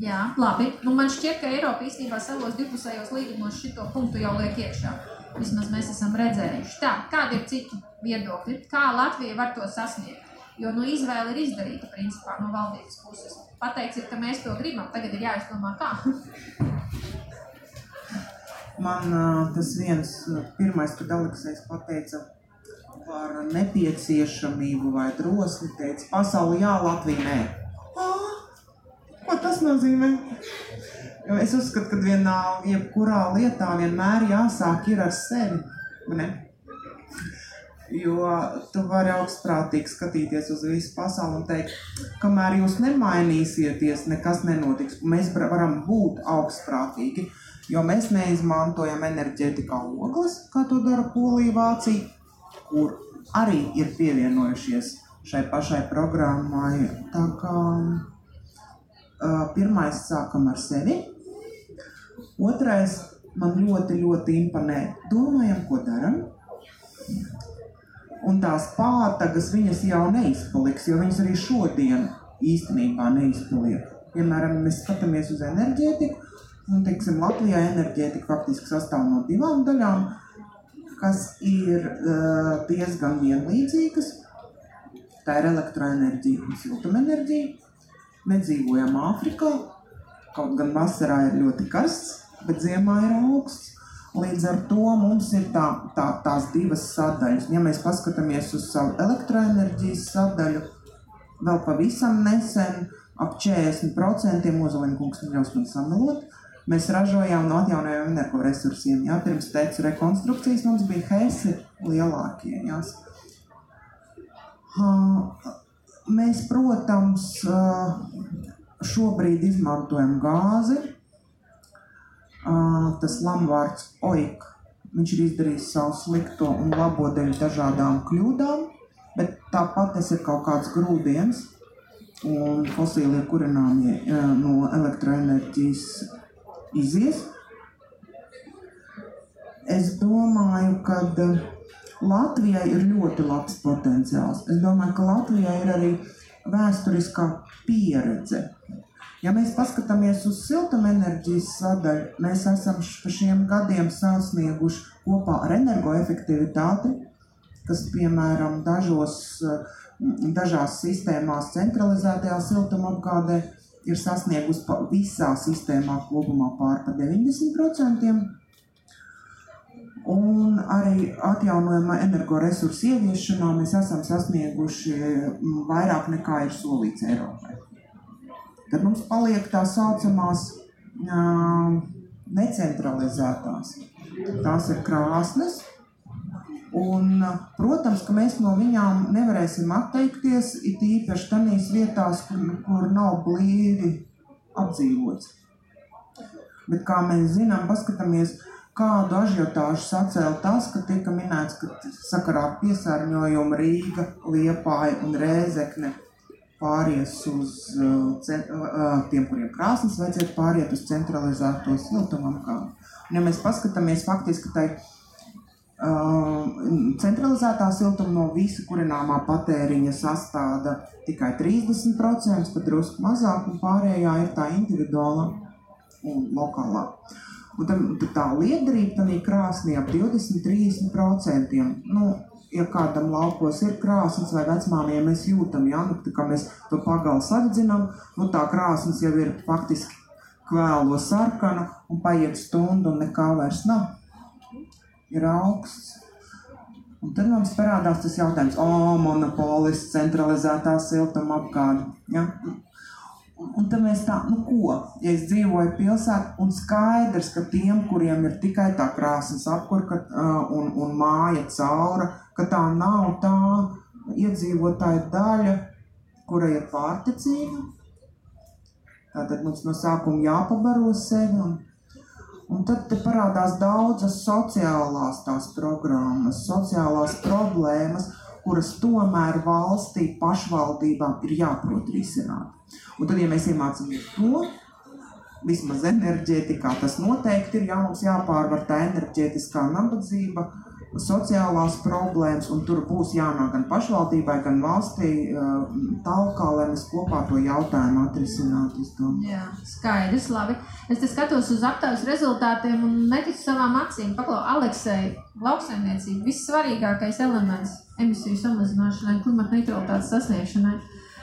Jā, labi. Nu, man šķiet, ka Eiropa īstenībā savos divpusējos līgumos šito punktu jau liek iekšā. Vismaz mēs esam redzējuši. Tā, kādi ir citi viedokļi? Kā Latvija var to sasniegt? Jo nu, izvēle ir izdarīta principā no valdības puses. Pateikts, ir, ka mēs to gribam, tagad ir jāizdomā, kā. Man tas viens pirmais, kad Aleksējs pateica par nepieciešamību vai drosmi, teica, pasauli jā, Latvija nē. Ā, Ko tas nozīmē? Jo es uzskatu, ka vienā, jebkurā lietā vienmēr jāsāk ir ar sevi. Ne? Jo tu vari augstprātīgi skatīties uz visu pasauli un teikt, kamēr jūs nemainīsieties, nekas nenotiks. Mēs varam būt augstprātīgi, jo mēs neizmantojam enerģētikā ogles, kā to dara Polija, Vācija, kur arī ir pievienojušies šai pašai programmai. Tā kā pirmais sākam ar sevi, otrais man ļoti, ļoti imponē. Domājam, ko darām. Un tās pātagas viņas jau neizpaliks, jo viņas arī šodien īstenībā neizpaliek. Piemēram, mēs skatāmies uz enerģētiku, un, teiksim, Latvijā enerģētika faktiski sastāv no divām daļām, kas ir uh, diezgan vienlīdzīgas. Tā ir elektroenerģija un siltumenerģija. Mēs dzīvojam Āfrikā, kaut gan vasarā ir ļoti karsts, bet ziemā ir augsts. Līdz ar to mums ir tā, tā, tās divas sadaļas. Ja mēs paskatāmies uz savu elektroenerģijas sadaļu, vēl pavisam nesen, ap 40% Ozoliņa kungs neļaus man samelot, mēs ražojām no atjaunojumiem energoresursiem. Jā, pirms teicu rekonstrukcijas mums bija heisi lielākie. Jās. Mēs, protams, šobrīd izmantojam gāzi. Tas lamvārds oik, viņš ir izdarījis savu slikto un labo dēļ dažādām kļūdām, bet tāpat tas ir kaut kāds grūdienis un fosīlie kurināmie no elektroenerģijas izies. Es domāju, ka Latvijai ir ļoti labs potenciāls. Es domāju, ka Latvijai ir arī vēsturiskā pieredze. Ja mēs paskatāmies uz siltumenerģijas sadaļu, mēs esam pa šiem gadiem sasnieguši kopā ar energoefektivitāti, kas, piemēram, dažos, dažās sistēmās centralizētajā siltumapgādē ir sasniegusi visā sistēmā kopumā pār pa 90%. Un arī atjaunojama energoresursu ieviešanā mēs esam sasnieguši mm, vairāk nekā ir solīts Eiropai. Tad mums paliek tā saucamās necentralizētās. Tās ir krāsnes, un, protams, ka mēs no viņām nevarēsim atteikties, it īpaši tādās vietās, kur, kur nav blīvi apdzīvots. Bet, kā mēs zinām, paskatāmies, Kādu ažiotāžu sacēla tas, ka tika minēts, ka sakarā ar piesārņojumu Rīga, Liepāja un Rēzekne pāries uz uh, uh, tiem, kuriem krāsnes vajadzētu pāriet uz centralizēto siltumapgādi. Ja mēs paskatāmies faktiski tai uh, centralizētā siltuma no visa kurināmā patēriņa sastāda tikai 30%, pat drusku mazāk, un pārējā ir tā individuāla un lokālā. Uh, Un tam, tā liederība tam ir krāsnī ap 20-30%. Nu, ja kādam laukos ir krāsnes vai vecmāmie, ja mēs jūtam, ja, nu, kā mēs to pagalu sadzinām, nu tā krāsnes jau ir faktiski kvēlo sarkana un paiet stundu un nekā vairs nav. Ir augsts. Un tad mums parādās tas jautājums, o, monopolis, centralizētā siltuma apgāde. Ja? Un tad mēs tā, nu ko, ja es dzīvoju pilsētā, un skaidrs, ka tiem, kuriem ir tikai tā krāsas apkurka uh, un, un māja caura, ka tā nav tā iedzīvotāja daļa, kura ir pārticīga. Tātad mums no sākuma jāpabaro sevi, un, un tad te parādās daudzas sociālās tās programmas, sociālās problēmas, kuras tomēr valstī pašvaldībām ir jāprot risināt. Un tad, ja mēs iemācāmies to, vismaz enerģētikā, tas noteikti ir jā, mums jāpārvar tā enerģētiskā nabadzība, sociālās problēmas, un tur būs jānāk gan pašvaldībai, gan valstī talkā, lai mēs kopā to jautājumu atrisinātu. Jā, skaidrs, labi. Es te skatos uz aptaujas rezultātiem un neticu savām acīm. Paklau, Aleksei, lauksaimniecība, vissvarīgākais elements emisiju samazināšanai, klimata neutralitātes sasniegšanai.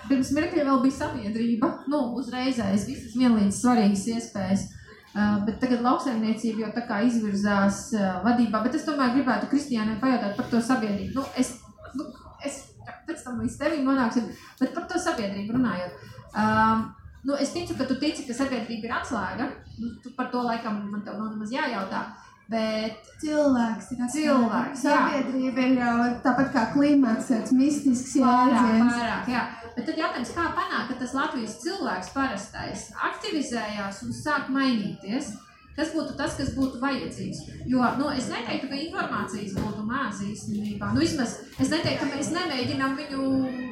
Pirms mirkļa vēl bija sabiedrība, nu, uzreizējas visas vienlīdz svarīgas iespējas. Uh, bet tagad lauksaimniecība jau tā kā izvirzās uh, vadībā, bet es tomēr gribētu Kristiānai pajautāt par to sabiedrību. Nu, es, nu, es pēc tam līdz tevim nonāksim, bet par to sabiedrību runājot. Uh, nu, es ticu, ka tu tici, ka sabiedrība ir atslēga. Nu, tu par to laikam man tev nav nemaz jājautā. Bet cilvēks ir cilvēks. Sabiedrība ir jau tāpat kā klimats, tāds mistisks jēdziens. Pārāk, jā. Bet tad jautājums, kā panākt, ka tas Latvijas cilvēks parastais aktivizējās un sāk mainīties? Tas būtu tas, kas būtu vajadzīgs. Jo nu, es neteiktu, ka informācijas būtu maz īstenībā. Nu, vismaz es neteiktu, ka mēs nemēģinām viņu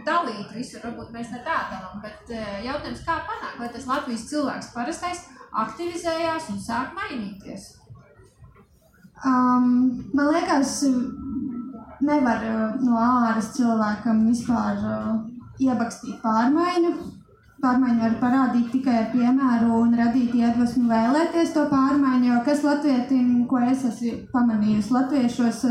dalīt visur. Varbūt mēs ne tā dalām. Bet eh, jautājums, kā panākt, lai tas Latvijas cilvēks parastais aktivizējās un sāk mainīties? Um, man liekas, nevar uh, no āras cilvēkam vispār uh, iebakstīt pārmaiņu. Pārmaiņu var parādīt tikai ar piemēru un radīt iedvesmu vēlēties to pārmaiņu. Jo kas latvietim, ko es esmu pamanījusi, latviešos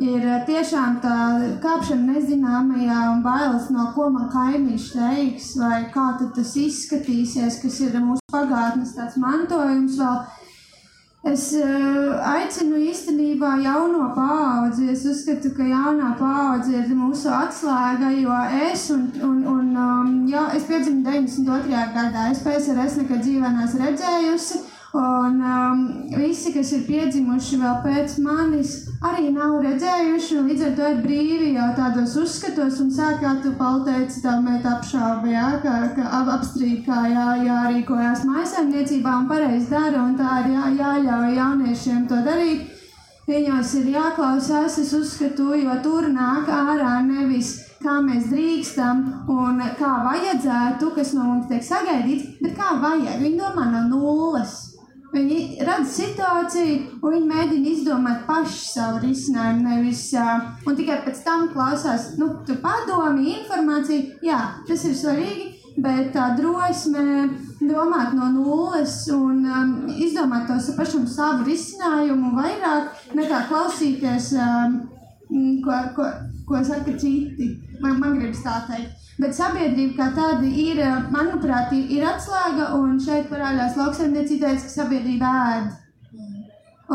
ir eh, tiešām tā kāpšana nezināmajā un bailes no ko man kaimiņš teiks, vai kā tas izskatīsies, kas ir mūsu pagātnes tāds mantojums vēl. Es uh, aicinu īstenībā jauno paudzi. Es uzskatu, ka jaunā paudze ir mūsu atslēga, jo es, un, un, un um, jā, es piedzimu 92. gadā, es PSRS nekad dzīvē neesmu redzējusi. Un um, visi, kas ir piedzimuši vēl pēc manis, arī nav redzējuši. Līdz ar to ir brīvi jau tādos uzskatos, un sāk kā tu pateici, tā meita apšauba, jā, ka, ka ap, apstrīd, kā jā, jārīkojas maisaimniecībā un pareizi dara, un tā ir jā, jāļauj jauniešiem to darīt. Viņos ir jāklausās, es uzskatu, jo tur nāk ārā nevis kā mēs drīkstam un kā vajadzētu, kas no mums tiek sagaidīts, bet kā vajag. Viņi domā no nulles. Viņi redz situāciju, un viņi mēģina izdomāt paši savu risinājumu. Nevis, uh, un tikai pēc tam klausās, nu, tu padomi, informāciju. Jā, tas ir svarīgi, bet tā drosme domāt no nulles un um, izdomāt to pašam savu risinājumu vairāk nekā klausīties, um, ko, ko, ko saka citi. Man, man gribas tā teikt. Bet sabiedrība kā tāda ir, manuprāt, ir atslēga, un šeit parādās lauksaimniecības, ka sabiedrība ēd.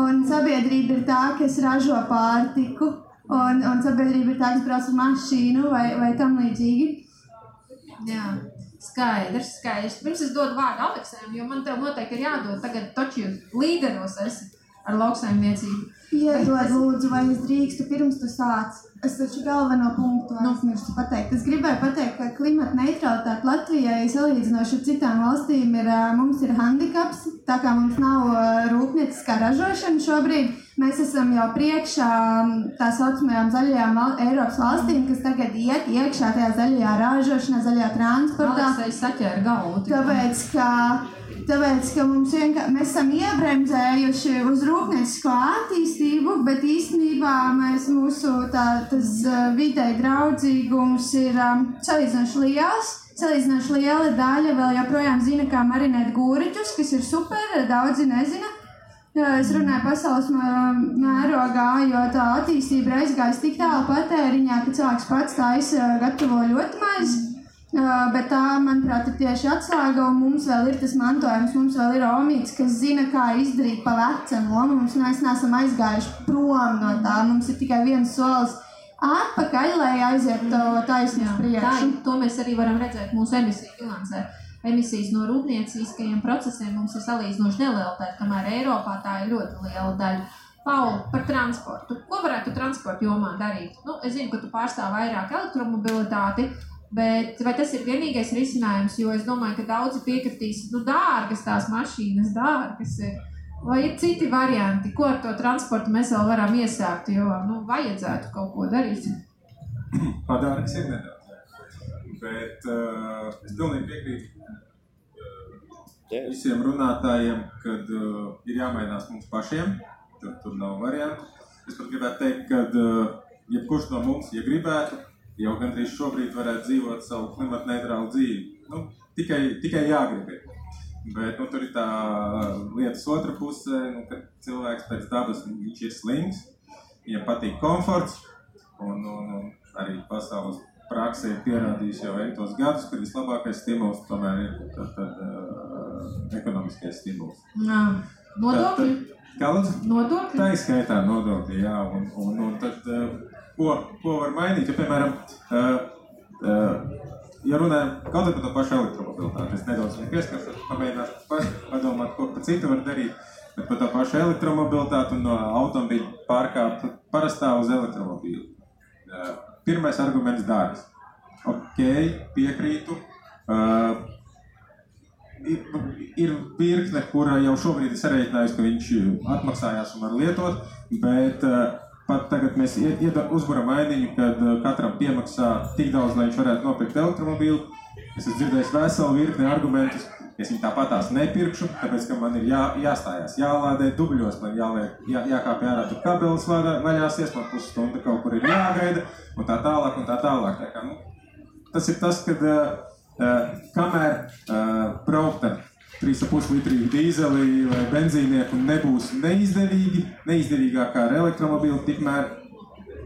Un sabiedrība ir tā, kas ražo pārtiku, un, un sabiedrība ir tā, kas brauc ar mašīnu vai, vai tam līdzīgi. Jā. Skaidrs, skaidrs. Pirms es dodu vārdu Aleksējam, jo man tev noteikti ir jādod tagad toču līderos esi ar lauksaimniecību. Iedod, lūdzu, vai es drīkstu pirms tu sāc. Es taču galveno punktu aizmirsu pateikt. Es gribēju pateikt, ka klimata neutralitāte Latvijai salīdzinoši ar citām valstīm ir, mums ir handikaps, tā kā mums nav rūpnieciskā ražošana šobrīd. Mēs esam jau priekšā tā saucamajām zaļajām Eiropas valstīm, kas tagad iet iekšā tajā zaļajā ražošanā, zaļajā transportā. Tas saķēra galvu. Tāpēc, ka Tāpēc, ka mums vienkārši mēs esam iebremzējuši uz rūpniecisko attīstību, bet īstenībā mēs, mūsu tā, tas videi draudzīgums ir um, salīdzinoši liels. Salīdzinoši liela daļa vēl joprojām zina, kā marinēt gūriķus, kas ir super, daudzi nezina. Es runāju pasaules mērogā, jo tā attīstība ir aizgājusi tik tālu patēriņā, ka cilvēks pats taisa gatavo ļoti maizi. Bet tā, manuprāt, ir tieši atslēga, mums vēl ir tas mantojums. Mums vēl ir omīts, kas zina, kā izdarīt pa vecam lomu. Mums mēs neesam aizgājuši prom no tā. Mums ir tikai viens solis atpakaļ, lai aizietu taisnību priekšu. To mēs arī varam redzēt mūsu emisiju bilancē. Emisijas no rūpnieciskajiem procesiem mums ir salīdzinoši neliela daļa, kamēr Eiropā tā ir ļoti liela daļa. Pauli, par transportu. Ko varētu transporta jomā darīt? Nu, es zinu, ka tu pārstāv vairāk elektromobilitāti, Bet vai tas ir vienīgais risinājums? Jo es domāju, ka daudzi piekritīs, nu, dārgas tās mašīnas, dārgas ir. Vai ir citi varianti, ko ar to transportu mēs vēl varam iesākt? Jo nu, vajadzētu kaut ko darīt. Padārgas ir nedaudz. Bet uh, es pilnīgi piekrītu uh, visiem runātājiem, kad uh, ir jāmainās mums pašiem. Tur, tur nav variantu. Es pat gribētu teikt, ka uh, jebkurš no mums, ja gribētu, jau gandrīz šobrīd varētu dzīvot savu klimatu neitrālu dzīvi. Nu, tikai, tikai jāgrib. Bet nu, tur ir tā lietas otra puse, nu, ka cilvēks pēc dabas viņš ir slings, viņam patīk komforts, un, un, un arī pasaules praksē ir pierādījis jau entos gadus, ka vislabākais stimuls tomēr ir tad, tad, uh, ekonomiskais stimuls. Nā, nodokļi. Tad, tad? Nodokļi. Tā ir skaitā nodokļi, jā, un, un, un tad uh, ko, ko var mainīt. Ja, piemēram, ja runājam kaut par to pašu elektromobilitāti, es nedaudz pieskaršos, pamēģināšu padomāt, ko pa citu var darīt. Bet par to pašu elektromobilitāti un no automobīļa pārkāpt parastā uz elektromobīlu. Pirmais arguments - dārgs. Ok, piekrītu. Uh, ir, ir virkne, kura jau šobrīd ir sareiķinājusi, ka viņš atmaksājās un var lietot, bet uh, Pat tagad mēs uzburam ainiņu, kad uh, katram piemaksā tik daudz, lai viņš varētu nopirkt elektromobīlu. Es esmu dzirdējis veselu virkni argumentus. Es viņu tāpat tās nepirkšu, tāpēc, ka man ir jā, jāstājās, jālādē dubļos, man jāliek, jā, jākāpj ārā tur kabelis vaļāsies, man pusstunda kaut kur ir jāgaida, un tā tālāk, un tā tālāk. Tā kā, nu, tas ir tas, kad uh, uh, kamēr uh, braukt ar 3,5 litri dīzeli vai benzīnieku nebūs neizdevīgi, neizdevīgāk kā ar elektromobīlu, tikmēr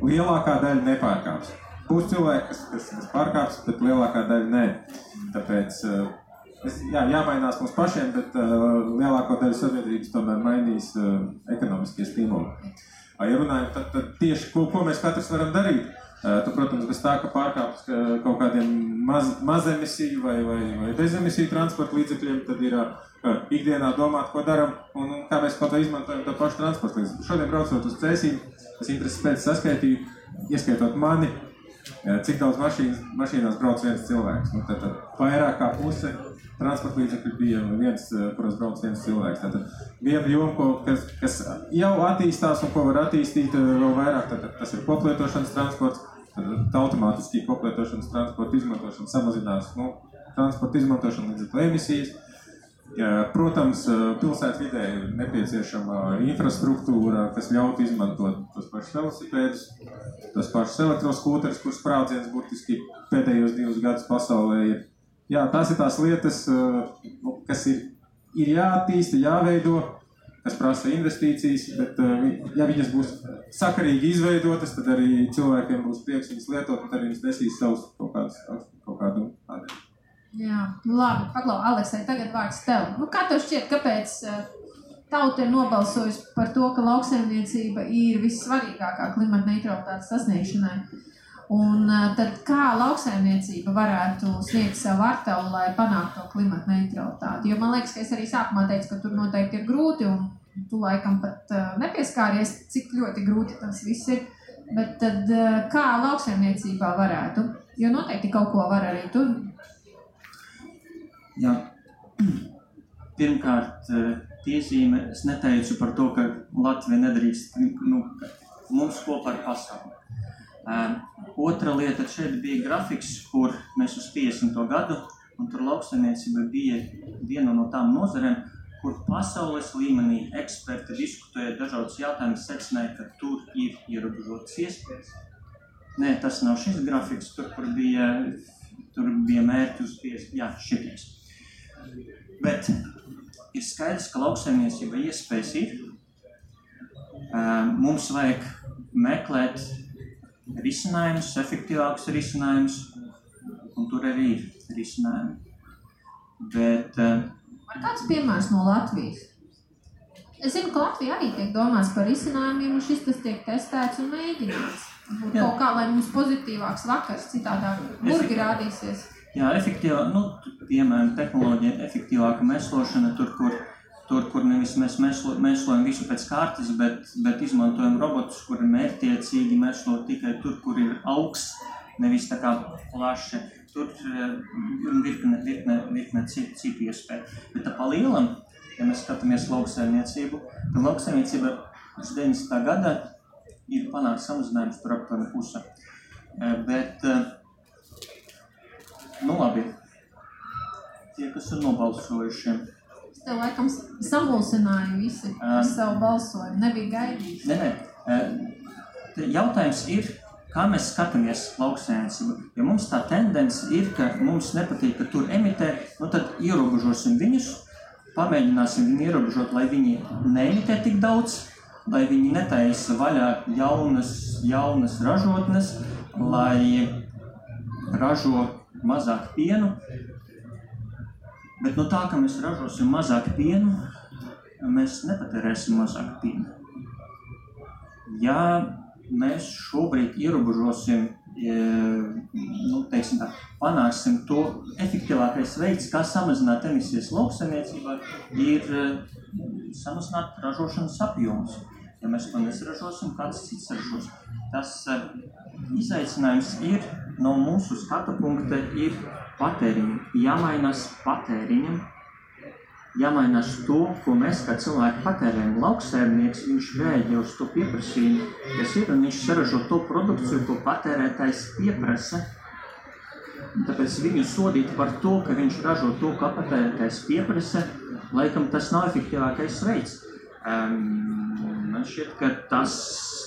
lielākā daļa nepārkāps. Būs cilvēki, kas, kas, kas pārkāps, bet lielākā daļa nē. Tāpēc uh, es, jā, jāmainās mums pašiem, bet uh, lielāko daļu sabiedrības tomēr mainīs uh, ekonomiskie stimuli. Ja runājam, tad, tad tieši ko, ko mēs katrs varam darīt? Uh, tu, protams, bez tā, ka pārkāpjas kaut kādiem maz, mazemisiju vai, vai, vai bezemisiju transporta līdzekļiem, tad ir uh, ikdienā domāt, ko darām un, kā mēs kaut kā izmantojam to pašu transporta līdzekļu. Šodien braucot uz cēsīm, es intereses pēc saskaitīju, ieskaitot mani, cik daudz mašīnas, mašīnās brauc viens cilvēks. Nu, tad, tad vairāk kā puse transporta līdzekļu bija viens, kuros brauc viens cilvēks. Tātad viena joma, ko, kas, kas jau attīstās un ko var attīstīt vēl vairāk, tad, tas ir koplietošanas transports. Tad automātiski koplietošanas transporta izmantošana samazinās nu, transporta izmantošanu līdz ar emisijas. Protams, pilsētas vidē ir nepieciešama infrastruktūra, kas ļautu izmantot tos pašus velosipēdus, tos pašus elektroskūterus, kurus sprādziens burtiski pēdējos divus gadus pasaulē ir. Jā, tās ir tās lietas, nu, kas ir, ir jāattīsta, jāveido, kas prasa investīcijas, bet ja viņas būs sakarīgi izveidotas, tad arī cilvēkiem būs prieks viņas lietot, un arī viņas nesīs savus kaut, kādus, kaut kādu atdevi. Jā, nu labi, paglau, Aleksai, tagad vārds tev. Nu, kā tev šķiet, kāpēc tauta ir nobalsojusi par to, ka lauksaimniecība ir vissvarīgākā klimata neutralitātes sasniegšanai? Un tad kā lauksaimniecība varētu sniegt savu artavu, lai panāktu to klimata neutralitāti? Jo man liekas, ka es arī sākumā teicu, ka tur noteikti ir grūti, un tu laikam pat nepieskāries, cik ļoti grūti tas viss ir. Bet tad kā lauksaimniecībā varētu? Jo noteikti kaut ko var arī tur Jā. Pirmkārt, piezīme, es neteicu par to, ka Latvija nedrīkst nu, mums kopā ar pasauli. Otra lieta šeit bija grafiks, kur mēs uz 50. gadu, un tur lauksaimniecība bija viena no tām nozarēm, kur pasaules līmenī eksperti diskutēja dažādas jautājumus, secināja, ka tur ir ierobežotas iespējas. Nē, tas nav šis grafiks, tur, kur bija, tur bija mērķi uz 50, jā, šities. Bet ir skaidrs, ka lauksaimniecība iespējas ir. Mums vajag meklēt risinājumus, efektīvākus risinājumus, un tur arī ir risinājumi. Bet, Ar kāds piemērs no Latvijas? Es zinu, ka Latvija arī tiek domāts par risinājumiem, un šis tas tiek testēts un mēģināts. Būt kaut kā, lai mums pozitīvāks vakars, citādāk burgi rādīsies. Jā, efektīvā, nu, piemēram, tehnoloģija, efektīvāka mēslošana, tur, kur, tur, kur nevis mēs mēslo, mēslojam visu pēc kārtas, bet, bet izmantojam robotus, kuri mērķiecīgi mēslo tikai tur, kur ir augsts, nevis tā kā plaši. Tur ir virkne, virkne, virkne citu, citu iespēju. Bet tā pa lielam, ja mēs skatāmies lauksaimniecību, tad lauksaimniecība uz 90. gada ir panākt samazinājums par aptuveni pusi. Bet, nu labi, tie, kas ir nobalsojuši. Tev laikam samulsināju visi ar savu balsojumu, nebija gaidījis. Nē, nē, jautājums ir, kā mēs skatāmies lauksēniecību. Ja mums tā tendence ir, ka mums nepatīk, ka tur emitē, nu tad ierobežosim viņus, pamēģināsim viņu ierobežot, lai viņi neemitē tik daudz, lai viņi netaisa vaļā jaunas, jaunas ražotnes, lai ražo mazāk pienu, Bet no tā, ka mēs ražosim mazāk pienu, mēs nepatērēsim mazāk pienu. Ja mēs šobrīd ierobežosim, nu, teiksim tā, panāksim to efektīvākais veids, kā samazināt emisijas lauksaimniecībā, ir samazināt ražošanas apjomus. Ja mēs to nesaražosim, kāds cits ražos. Tas izaicinājums ir no mūsu skatu punkta ir patēriņam, jāmainās patēriņam, jāmainās to, ko mēs kā cilvēki patērējam. Lauksēmnieks, viņš rēģē uz to pieprasījumu, kas ir, un viņš saražo to produkciju, ko patērētājs pieprasa. Tāpēc viņu sodīt par to, ka viņš ražo to, ko patērētājs pieprasa, laikam tas nav efektīvākais veids. Um, man šķiet, ka tas,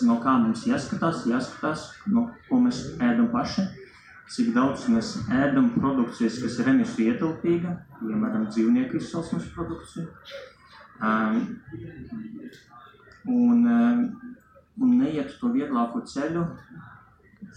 no kā mums jāskatās, jāskatās, no ko mēs ēdam paši, cik daudz mēs ēdam produkcijas, kas ir emisiju ietilpīga, piemēram, dzīvnieku izcelsmes produkcija. Um, un um, un neiet to vieglāko ceļu,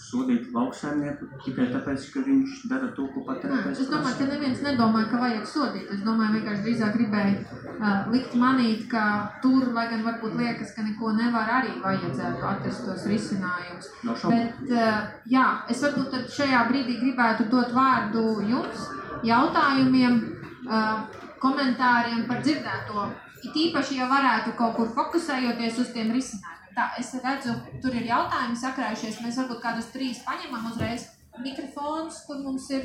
sodīt lauksaimnieku tikai tāpēc, ka viņš dara to, ko patērētājs Es domāju, ka neviens nedomāja, ka vajag sodīt. Es domāju, vienkārši drīzāk gribēju uh, likt manīt, ka tur, lai gan varbūt liekas, ka neko nevar, arī vajadzētu atrast tos risinājumus. Nav šaubu. Bet, uh, jā, es varbūt šajā brīdī gribētu dot vārdu jums, jautājumiem, uh, komentāriem par dzirdēto. It īpaši, ja varētu kaut kur fokusējoties uz tiem risinājumiem. Tā, es redzu, tur ir jautājumi sakrājušies. Mēs varbūt kādus trīs paņemam uzreiz. Mikrofons, kur mums ir.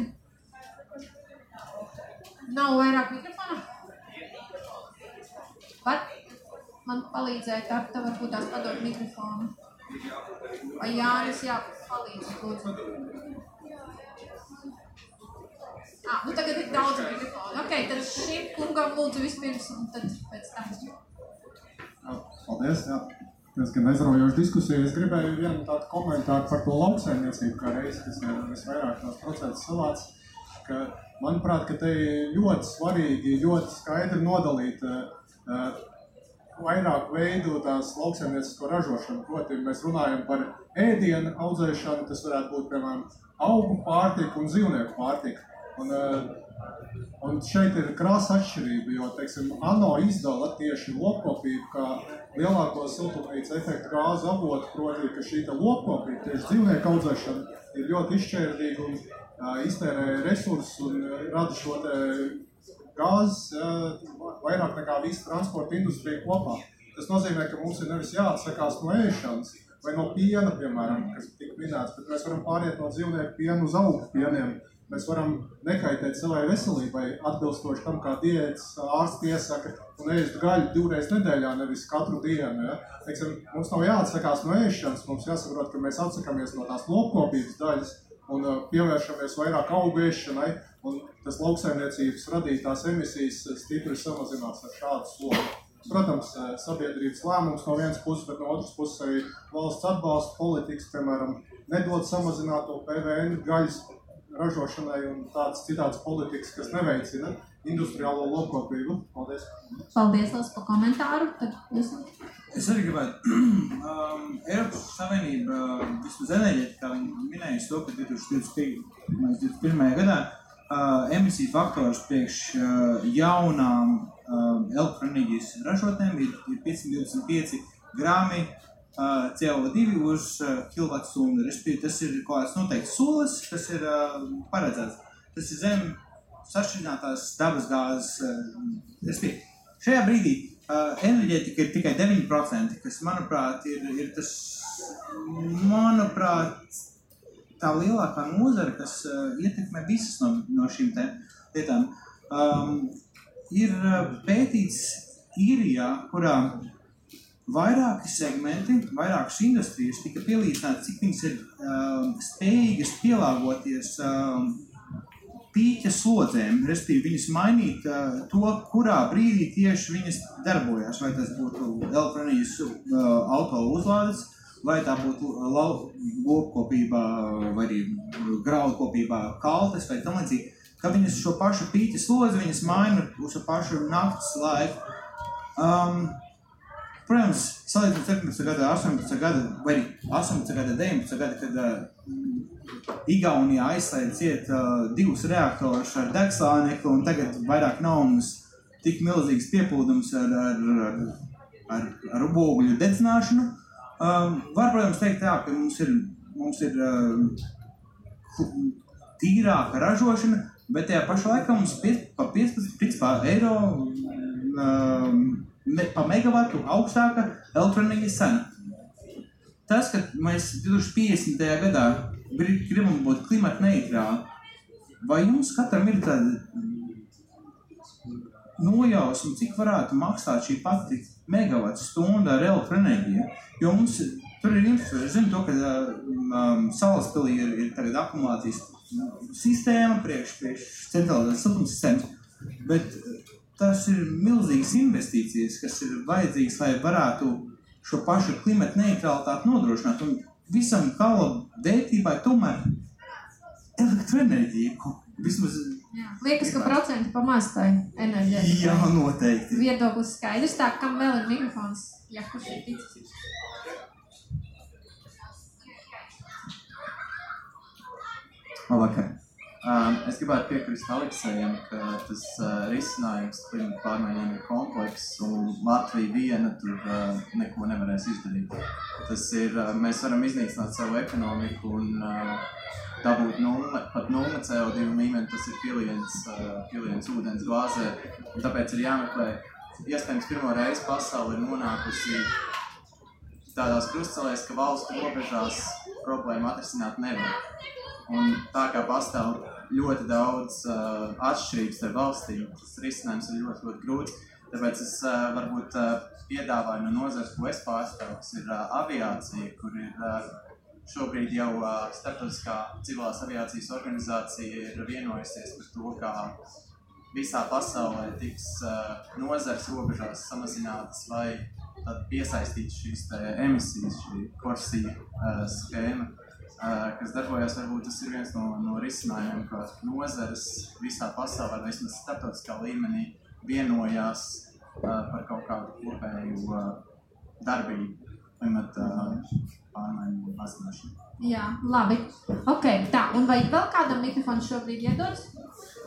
Nav vairāk mikrofona. Var man palīdzēt, ar tev varbūt tās padot mikrofonu. Vai Jānis, jā, palīdz, lūdzu. Ah, nu tagad ir daudz mikrofonu. Ok, tad šim kungam lūdzu vispirms un tad pēc tam. Paldies! Jā. Tas gan aizraujoši diskusija. Es gribēju vienu tādu komentāru par to lauksaimniecību, kā reizi, kas ir visvairāk tos procentus savāds. Ka, manuprāt, ka te ļoti svarīgi, ļoti skaidri nodalīt uh, vairāk veidu tās lauksaimniecisko ražošanu. Proti, mēs runājam par ēdienu audzēšanu, tas varētu būt, piemēram, augu pārtika un dzīvnieku pārtika. Un, uh, Un šeit ir krāsa atšķirība, jo, teiksim, ANO izdala tieši lopkopību kā lielāko siltumnīca efektu gāzu avotu, proti, ka šī lopkopība, tieši dzīvnieku audzēšana, ir ļoti izšķērdīga un uh, iztērē resursus un uh, rada šo te gāzes uh, vairāk nekā visa transporta industrija kopā. Tas nozīmē, ka mums ir nevis jāatsakās no ēšanas vai no piena, piemēram, kas tika minēts, bet mēs varam pāriet no dzīvnieku piena uz augu pieniem. Mēs varam nekaitēt savai veselībai, atbilstoši tam, kā diētas ārsts iesaka, un ēst gaļu divreiz nedēļā, nevis katru dienu. Ja? Teiksim, mums nav jāatsakās no ēšanas, mums jāsaprot, ka mēs atsakāmies no tās lopkopības daļas un uh, pievēršamies vairāk augu ēšanai, un tas lauksaimniecības radītās emisijas stipri samazināts ar šādu slogu. Protams, uh, sabiedrības lēmums no vienas puses, bet no otras puses arī valsts atbalsta politikas, piemēram, nedod samazināto PVN gaļas ražošanai un tādas citādas politikas, kas neveicina industriālo lopkopību. Paldies! Paldies, Lās, par komentāru. Tad jūs Es arī gribētu, um, Eiropas Savienība uh, vismaz enerģētikā minējusi to, ka 2021. gadā uh, emisiju faktors priekš uh, jaunām uh, elektroenerģijas ražotnēm ir, ir 525 grami uh, CO2 uz kilovatstundu. Respektīvi, tas ir kaut kāds noteikts solis, kas ir paredzēts. Tas ir zem sašķidrinātās dabas gāzes. Šajā brīdī enerģētika ir tikai 9%, kas, manuprāt, ir, ir tas, manuprāt, tā lielākā nozara, kas uh, ietekmē visas no, no šīm lietām. Um, ir pētīts īrijā, kurā vairāki segmenti, vairākas industrijas tika pielīdzināts, cik viņas ir um, spējīgas pielāgoties um, pīķa slodzēm, respektīvi viņas mainīt uh, to, kurā brīdī tieši viņas darbojas. Vai tas būtu elektronikas uh, auto uzlādes, vai tā būtu lopkopībā, vai arī graudkopībā kaltes vai tam līdzīgi. Ka viņas šo pašu pīķa slodzi viņas maina uz šo pašu naktas laiku. Um, Protams, salīdzinot 17. gada, 18. gada, vai arī 18. gada, 19. gada, kad uh, Igaunijā aizslēdz ciet uh, divus reaktorus ar degslānekli, un tagad vairāk nav mums tik milzīgs pieplūdums ar, ar, ar, ar, ar ogļu dedzināšanu. Um, var, protams, teikt, jā, ka mums ir, mums ir uh, tīrāka ražošana, bet tajā pašā laikā mums pie, pa 15 principā, eiro um, pa megavatu augstāka elektroenerģijas cena. Tas, ka mēs 2050. gadā gri- gribam būt klimata neitrāli, vai jums katram ir tāda nojausma, cik varētu maksāt šī pati megawatu stunda ar elektroenerģiju? Jo mums tur ir infrastruktūra, es zinu to, ka um, Salaspilī ir, ir tagad akumulācijas sistēma priekš, priekš centralizētas siltumsistēmas, bet tas ir milzīgs investīcijas, kas ir vajadzīgs, lai varētu šo pašu klimatu neutralitāti nodrošināt. Un visam kalam vērtībai tomēr elektroenerģija. Vismaz... Jā, liekas, ka procentu pamaz tai enerģijai. Jā, noteikti. Viedoklis skaidrs, tā kam vēl ir mikrofons, ja kurš ir ticis. Labvakar. Um, es gribētu piekrist Aleksējam, ka tas uh, risinājums klimata pārmaiņām ir komplekss un Latvija viena tur uh, neko nevarēs izdarīt. Tas ir, uh, mēs varam iznīcināt savu ekonomiku un uh, dabūt nulle, pat nulle CO2 līmeni, tas ir piliens, uh, piliens ūdens glāzē. Un tāpēc ir jāmeklē, iespējams, pirmo reizi pasauli ir nonākusi tādās krustcelēs, ka valstu robežās problēmu atrisināt nevar. Un tā kā pastāv ļoti daudz uh, atšķirības starp valstīm, tas risinājums ir ļoti, ļoti grūts. Tāpēc es uh, varbūt uh, piedāvāju no nozares, ko es pārstāvu, kas ir uh, aviācija, kur ir uh, šobrīd jau uh, starptautiskā civilās aviācijas organizācija ir vienojusies par to, kā visā pasaulē tiks uh, nozars robežās samazinātas vai tad piesaistīt šīs emisijas, šī korsija uh, schēma kas darbojas. Varbūt tas ir viens no, no risinājumiem, ka nozares visā pasaulē, vismaz starptautiskā līmenī, vienojās par kaut kādu kopēju darbību klimata pārmaiņu mazināšanu. Jā, labi. Ok, tā. Un vai vēl kādam mikrofons šobrīd iedodas?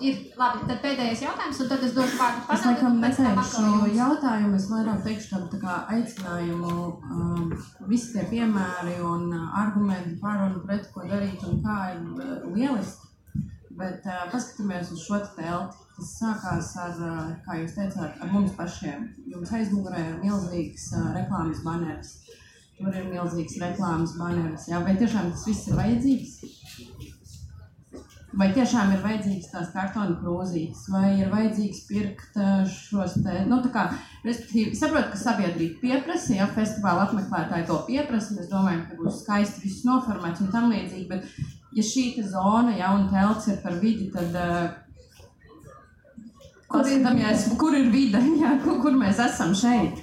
Ir labi, tad pēdējais jautājums, un tad es došu vārdu panelim. Es laikam neteikšu jautājumu, es vairāk teikšu tādu tā kā aicinājumu, um, visi tie piemēri un uh, argumenti par un pret, ko darīt un kā ir uh, lieliski. Bet uh, paskatāmies uz šo telti. Tas sākās ar, uh, kā jūs teicāt, ar mums pašiem. Jums aizmugurē ir milzīgs uh, reklāmas baneris. Tur ir milzīgs reklāmas baneris. Jā, vai tiešām tas viss ir vajadzīgs? Vai tiešām ir vajadzīgs tās kartona krūzītes, vai ir vajadzīgs pirkt eh, šos te, nu, tā kā, respektīvi, saprotu, ka sabiedrība pieprasa, ja festivāla apmeklētāji to pieprasa, mēs domājam, ka būs skaisti viss noformēts un tam līdzīgi, bet ja šī te zona, ja, un telts ir par vidi, tad uh, kur ir, kur ir vide, ja, kur, kur mēs esam šeit?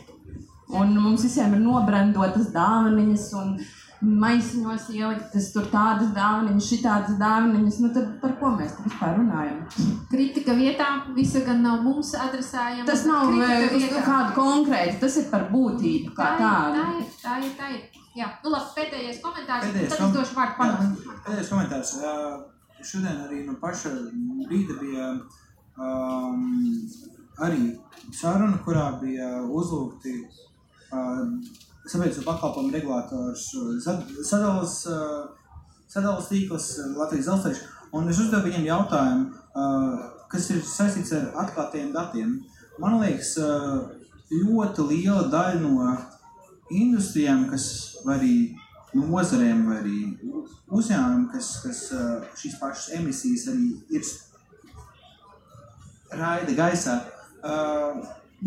Un mums visiem ir nobrandotas dāvaniņas un, uh, maisiņos ieliktas tur tādas dāvanas, šitādas dāvanas. Nu, tad par ko mēs vispār runājam? Kritika vietā visa gan nav mums adresējama. Tas nav eh, uz kādu konkrētu, tas ir par būtību kā tā tādu. Tā ir, tā ir, tā ir. Jā, nu labi, pēdējais komentārs, pēdējais tad kom... es došu vārdu panam. Pēdējais komentārs. Šodien arī no paša brīda bija um, arī saruna, kurā bija uzlūgti uh, sabiedrisko pakalpojumu regulators sadalās, sadalās tīkls Latvijas dzelzceļš. Un es uzdevu viņiem jautājumu, kas ir saistīts ar atklātiem datiem. Man liekas, ļoti liela daļa no industrijām, kas arī nozarēm, vai arī uzņēmumiem, kas, kas šīs pašas emisijas arī ir raida gaisā,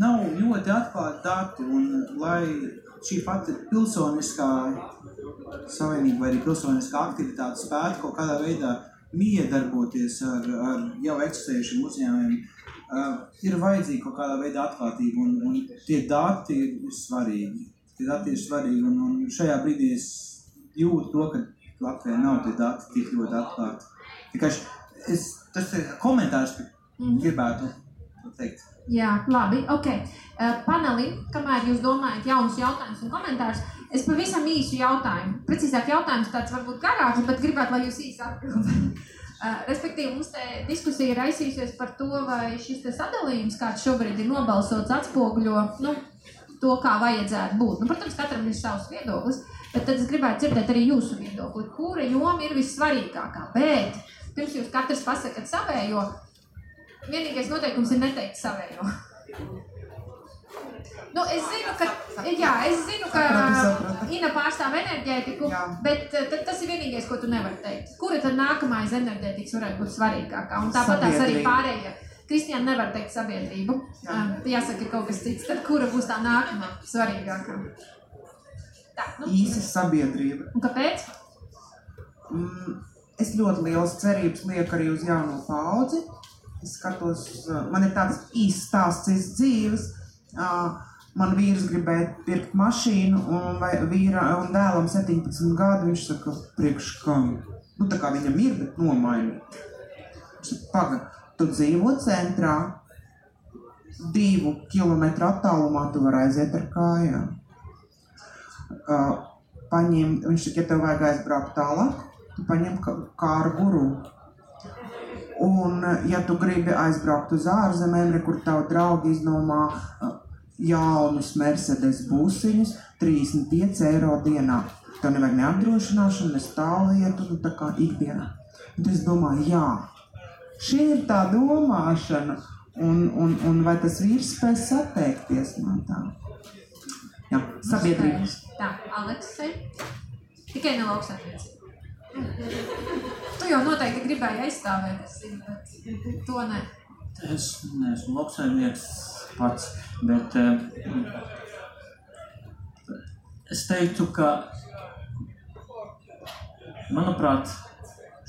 nav ļoti atklāti dati. Un, lai šī pati pilsoniskā savienība vai arī pilsoniskā aktivitāte spētu kaut kādā veidā miedarboties ar, ar jau eksistējušiem uzņēmumiem, uh, ir vajadzīga kaut kādā veidā atklātība, un, un tie dati ir svarīgi. Tie dati ir svarīgi, un, un šajā brīdī es jūtu to, ka Latvijā nav tie dati tik ļoti atklāti. Tikai es, tas ir komentārs, mm -hmm. gribētu teikt. Jā, labi. Okay. Uh, panelim, kamēr jūs domājat jaunus jautājumus un komentārus, es pavisam īsu jautājumu. Precīzāk, jautājums tāds varbūt garāks, bet gribētu, lai jūs īsi atbildētu. Uh, respektīvi, mums te diskusija ir aizsījusies par to, vai šis sadalījums, kāds šobrīd ir nobalsots, atspoguļo nu, to, kā vajadzētu būt. Nu, protams, katram ir savs viedoklis, bet tad es gribētu dzirdēt arī jūsu viedokli, kura joma ir vissvarīgākā. Bet pirms jūs katrs pasakat savējo, Vienīgais noteikums ir neteikt savējo. Nu, es zinu, ka, jā, es zinu, ka Ina pārstāv enerģētiku, jā. bet eh, tas ir vienīgais, ko tu nevari teikt. Kura tad nākamā aiz enerģētikas varētu būt svarīgākā? Un tāpat tās arī pārējie. Kristiāna nevar teikt sabiedrību. Jā. Jāsaka kaut kas cits. Tad kura būs tā nākamā svarīgākā? Tā, nu. Īsa sabiedrība. Un kāpēc? Mm, es ļoti lielas cerības lieku arī uz jauno paudzi Es skatos, man ir tāds īsts stāsts iz dzīves. Man vīrs gribēja pirkt mašīnu, un vīra un dēlam 17 gadu viņš saka, priekš kam? Nu, tā kā viņam ir, bet nomaini. Paga, tu dzīvo centrā, divu kilometru attālumā tu vari aiziet ar kājām. Paņem, viņš saka, ja tev vajag aizbraukt tālāk, tu paņem kāru guru Un, ja tu gribi aizbraukt uz ārzemēm, kur tavu draugu iznomā uh, jaunus Mercedes busiņus, 35 eiro dienā. Tev nevajag ne apdrošināšanu, ne stāvvietu, nu tā kā ikdienā. Un es domāju, jā, šī ir tā domāšana, un, un, un vai tas vīrs spēs atteikties no tā? Jā, sabiedrības. Tā, Aleksei. Tikai ne lauksaimniecība. Tu jau noteikti gribēji aizstāvēt, es zinu, bet to ne. Es neesmu lauksaimnieks pats, bet eh, es teiktu, ka, manuprāt,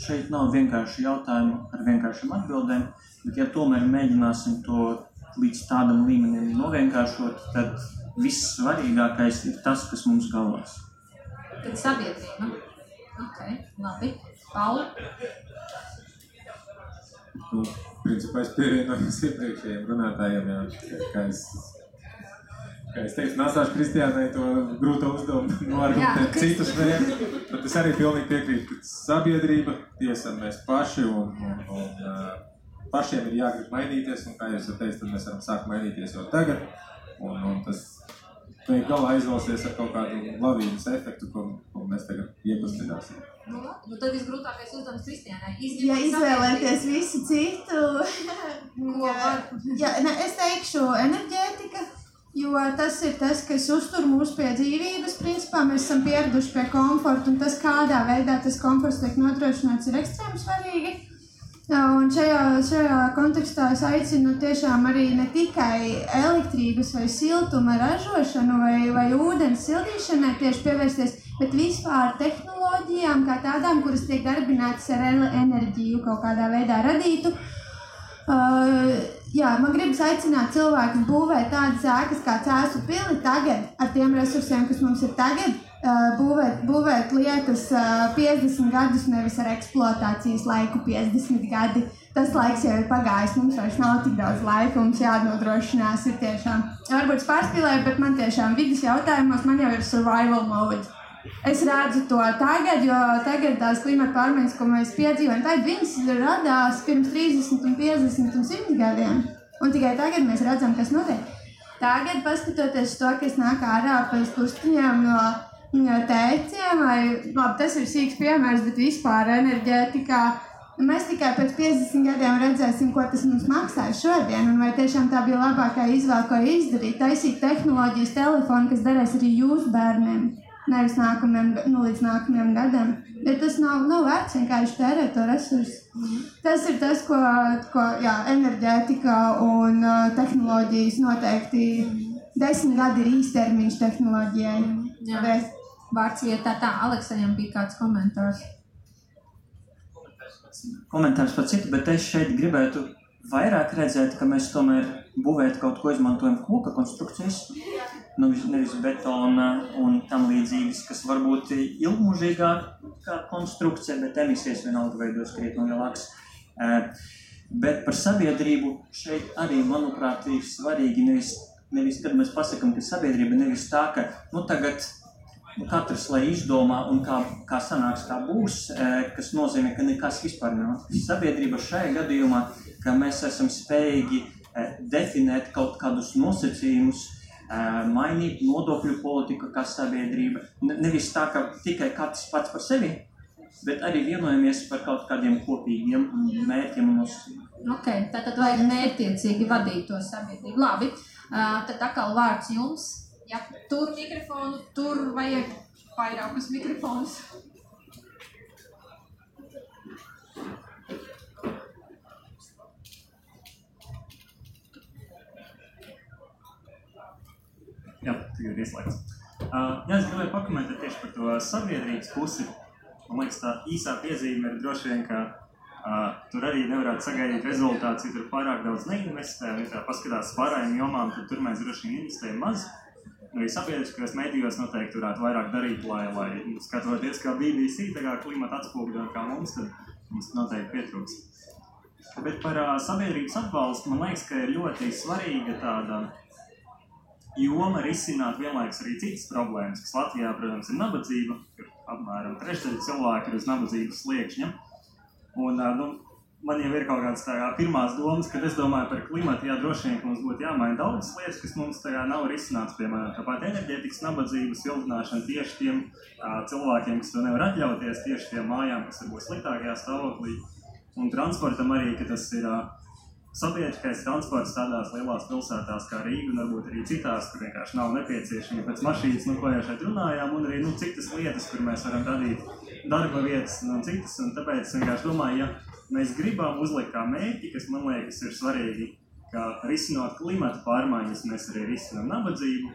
šeit nav vienkārši jautājumu ar vienkāršiem atbildēm, bet ja tomēr mēģināsim to līdz tādam līmenim novienkāršot, tad viss svarīgākais ir tas, kas mums galvās. Tad sabiedrība. Ok, labi. Paula? Nu, principā es pievienojos iepriekšējiem runātājiem, jā, kā es, kā es teicu, Nāsāšu Kristiānai to grūto uzdevumu noargumentēt citus mērķus, bet es arī pilnīgi piekrītu, ka sabiedrība, tiesa mēs paši un, un, un pašiem ir jāgrib mainīties, un kā jūs teicat, tad mēs varam sākt mainīties jau tagad, un, un tas beig galā aizvalsies ar kaut kādu lavīnas efektu, ko, ko mēs tagad iepastināsim. Nu, nu tad visgrūtākais uzdevums Kristiānai. Ja izvēlēties visu citu, Ko var? ja, ne, es teikšu enerģētika, jo tas ir tas, kas uztur mūs pie dzīvības. Principā mēs esam pieraduši pie komforta, un tas, kādā veidā tas komforts tiek nodrošināts, ir ekstrēmi svarīgi. Un šajā, šajā kontekstā es aicinu tiešām arī ne tikai elektrības vai siltuma ražošanu vai, vai ūdens sildīšanai tieši pievērsties, bet vispār tehnoloģijām kā tādām, kuras tiek darbinātas ar enerģiju kaut kādā veidā radītu. Uh, jā, man gribas aicināt cilvēkus būvēt tādas ēkas kā cēsu pili tagad, ar tiem resursiem, kas mums ir tagad, būvēt, būvēt lietas uh, 50 gadus, nevis ar eksploatācijas laiku 50 gadi. Tas laiks jau ir pagājis, mums vairs nav tik daudz laika, mums jānodrošinās ir tiešām. Varbūt es pārspīlēju, bet man tiešām vidas jautājumos man jau ir survival mode. Es redzu to tagad, jo tagad tās klimata pārmaiņas, ko mēs piedzīvojam, tad viņas radās pirms 30, un 50 un 100 gadiem. Un tikai tagad mēs redzam, kas notiek. Tagad, paskatoties to, kas nāk ārā pēc pustiņām no, tēciem, vai labi, tas ir sīks piemērs, bet vispār enerģētikā. Mēs tikai pēc 50 gadiem redzēsim, ko tas mums maksā šodien, un vai tiešām tā bija labākā izvēle, ko izdarīt. Taisīt tehnoloģijas telefonu, kas derēs arī jūsu bērniem. Nevis nākamajam, nu, līdz nākamajam gadam. Bet tas nav, nav vērts vienkārši tērēt to resursu. Tas ir tas, ko, ko jā, enerģētika un uh, tehnoloģijas noteikti desmit gadi ir īstermiņš tehnoloģijai. Jā. Vārds vietā tā, Aleksējam bija kāds komentārs. komentārs par citu, bet es šeit gribētu vairāk redzēt, ka mēs tomēr būvēt kaut ko izmantojam koka konstrukcijas, nu, nevis betona un tam līdzīgas, kas varbūt ilgmužīgāk kā konstrukcija, bet emisijas vienalga veidos krietni lielāks. Bet par sabiedrību šeit arī, manuprāt, ir svarīgi nevis, nevis kad mēs pasakām, ka sabiedrība nevis tā, ka nu, tagad katrs lai izdomā un kā, kā sanāks, kā būs, eh, kas nozīmē, ka nekas vispār nav. Sabiedrība šajā gadījumā, ka mēs esam spējīgi eh, definēt kaut kādus nosacījumus, eh, mainīt nodokļu politiku kā sabiedrība. Ne- Nevis tā, ka tikai katrs pats par sevi, bet arī vienojamies par kaut kādiem kopīgiem mērķiem un nosacījumiem. Ok, tātad vajag mērķiecīgi vadīt to sabiedrību. Labi, tad atkal vārds jums. Ja tur mikrofonu, tur vajag vairākus mikrofonus. Jā, tagad ir ieslēgts. Uh, jā, es gribēju pakomentēt tieši par to sabiedrības pusi. Man liekas, tā īsā piezīme ir droši vien, ka uh, tur arī nevarētu sagaidīt rezultātus, ja tur pārāk daudz neinvestē. Ja tā paskatās pārējām jomām, tad tur mēs droši vien investējam maz. Arī sabiedriskajos medijos noteikti varētu vairāk darīt, lai, lai skatoties, kā BBC, kā klimata atspoguļo kā mums, tad mums noteikti pietrūks. Bet par uh, sabiedrības atbalstu man liekas, ka ir ļoti svarīga tāda joma risināt vienlaikus arī citas problēmas, kas Latvijā, protams, ir nabadzība, kur apmēram trešdaļa cilvēku ir uz nabadzības sliekšņa. Un, ā, nu, man jau ir kaut kādas kā pirmās domas, kad es domāju par klimatu, jā, droši vien, mums būtu jāmaina daudzas lietas, kas mums tā kā nav risināts, piemēram, tāpat enerģētikas nabadzības siltināšana tieši tiem uh, cilvēkiem, kas to nevar atļauties, tieši tiem mājām, kas varbūt sliktākajā stāvoklī. Un transportam arī, ka tas ir uh, sabiedriskais transports tādās lielās pilsētās kā Rīga un varbūt arī citās, kur vienkārši nav nepieciešami pēc mašīnas, nu, ko jau šeit runājām, un arī nu, citas lietas, kur mēs varam radīt darba vietas un citas. Un tāpēc es vienkārši domāju, ja mēs gribam uzlikt kā mērķi, kas man liekas ir svarīgi, ka risinot klimata pārmaiņas, mēs arī risinām nabadzību.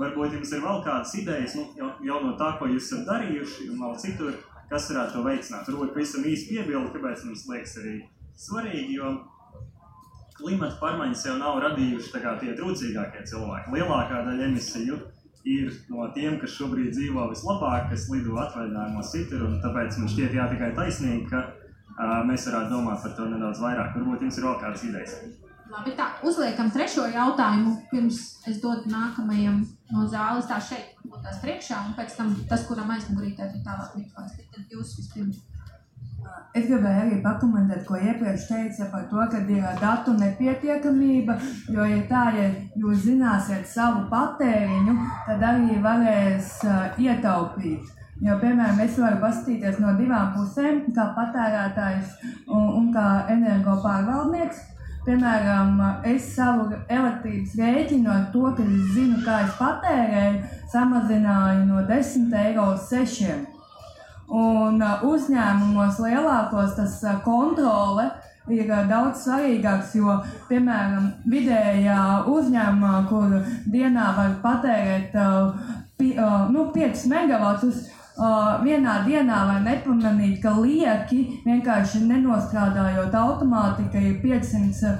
Varbūt jums ir vēl kādas idejas, nu, jau, jau no tā, ko jūs esat darījuši, un vēl citur, kas varētu to veicināt. Varbūt pavisam īsti piebildu, kāpēc mums liekas arī svarīgi, jo klimata pārmaiņas jau nav radījuši kā, tie trūcīgākie cilvēki. Lielākā daļa emisiju ir no tiem, kas šobrīd dzīvo vislabāk, kas lido atvaļinājumos citur. Tāpēc man šķiet, jā, tikai taisnīgi, ka uh, mēs varētu domāt par to nedaudz vairāk. Varbūt jums ir vēl kādas idejas. Labi, tā uzliekam trešo jautājumu, pirms es dodu nākamajam no zāles. Tā šeit būtu tās priekšā, un pēc tam tas, kuram aizmugurītē, ir tālāk mikrofons. Tad jūs vispirms. Es gribēju arī pakomentēt, ko iepriekš teica par to, ka ir datu nepietiekamība. Jo, ja tā, ja jūs zināsiet savu patēriņu, tad arī varēs uh, ietaupīt. Jo, piemēram, es varu paskatīties no divām pusēm, kā patērētājs un, un kā energopārvaldnieks. Piemēram, es savu elektrības rēķinu ar to, ka es zinu, kā es patērēju, samazināju no 10 eiro uz 6 eiro. Un uzņēmumos lielākos tas kontrole ir daudz svarīgāks, jo, piemēram, vidējā uzņēmumā, kur dienā var patērēt nu, 5 megavatus, vienā dienā var nepamanīt, ka lieki vienkārši nenostrādājot automātika ir 500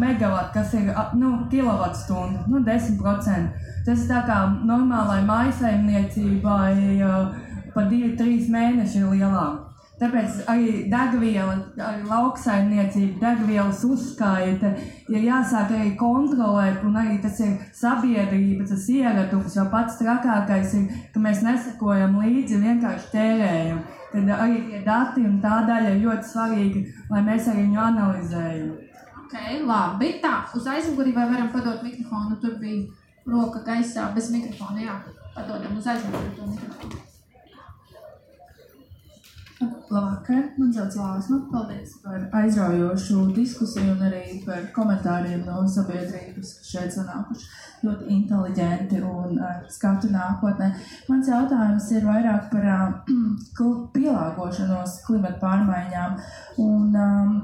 megawati, kas ir nu, kilovatstunda, nu, 10%. Tas ir tā kā normālai maisaimniecībai pa divi, trīs mēneši ir lielām. Tāpēc arī degviela, arī lauksaimniecība, degvielas uzskaite ir jāsāk arī kontrolēt, un arī tas ir sabiedrība, tas ieradums, jo pats trakākais ir, ka mēs nesakojam līdzi, vienkārši tērējam. Tad arī tie dati un tā daļa ir ļoti svarīga, lai mēs arī viņu analizējam. Ok, labi. Tā, uz aizmuguri vai varam padot mikrofonu? Tur bija roka gaisā bez mikrofona, jā. Padodam uz aizmuguri to mikrofonu. Labvakar, man sauc Lāsma. Paldies par aizraujošu diskusiju un arī par komentāriem no sabiedrības, kas šeit sanākuši ļoti inteliģenti un ar skatu nākotnē. Mans jautājums ir vairāk par uh, pielāgošanos klimata pārmaiņām. Un, um,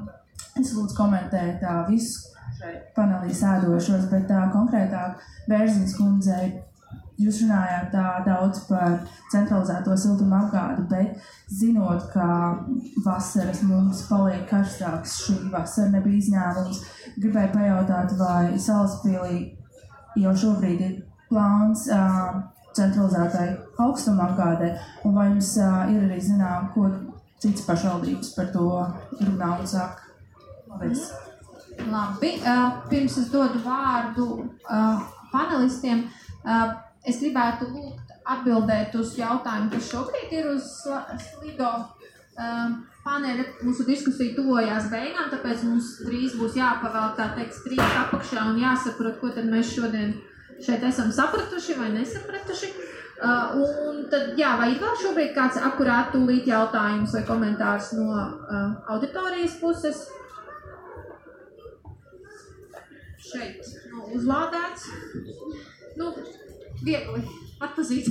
es lūdzu komentēt uh, visu šeit panelī sēdošos, bet uh, konkrētāk Bērziņas kundzei Jūs runājāt tā daudz par centralizēto siltumu apgādi, bet zinot, ka vasaras mums paliek karstāks, šī vasara nebija izņēmums, gribēju pajautāt, vai Salaspīlī jau šobrīd ir plāns uh, centralizētai augstuma apgādē, un vai jums uh, ir arī zinām, ko cits pašvaldības par to runā un saka? Paldies! Labi, uh, pirms es dodu vārdu uh, panelistiem. Uh, Es gribētu lūgt atbildēt uz jautājumu, kas šobrīd ir uz Slido um, paneļa. Mūsu diskusija tuvojās beigām, tāpēc mums drīz būs jāpavēl tā teikt strīds apakšā un jāsaprot, ko tad mēs šodien šeit esam sapratuši vai nesapratuši. Uh, un tad, jā, vai ir vēl šobrīd kāds akurāt tūlīt jautājums vai komentārs no uh, auditorijas puses? Šeit nu, uzlādēts. Nu, viegli atpazīt.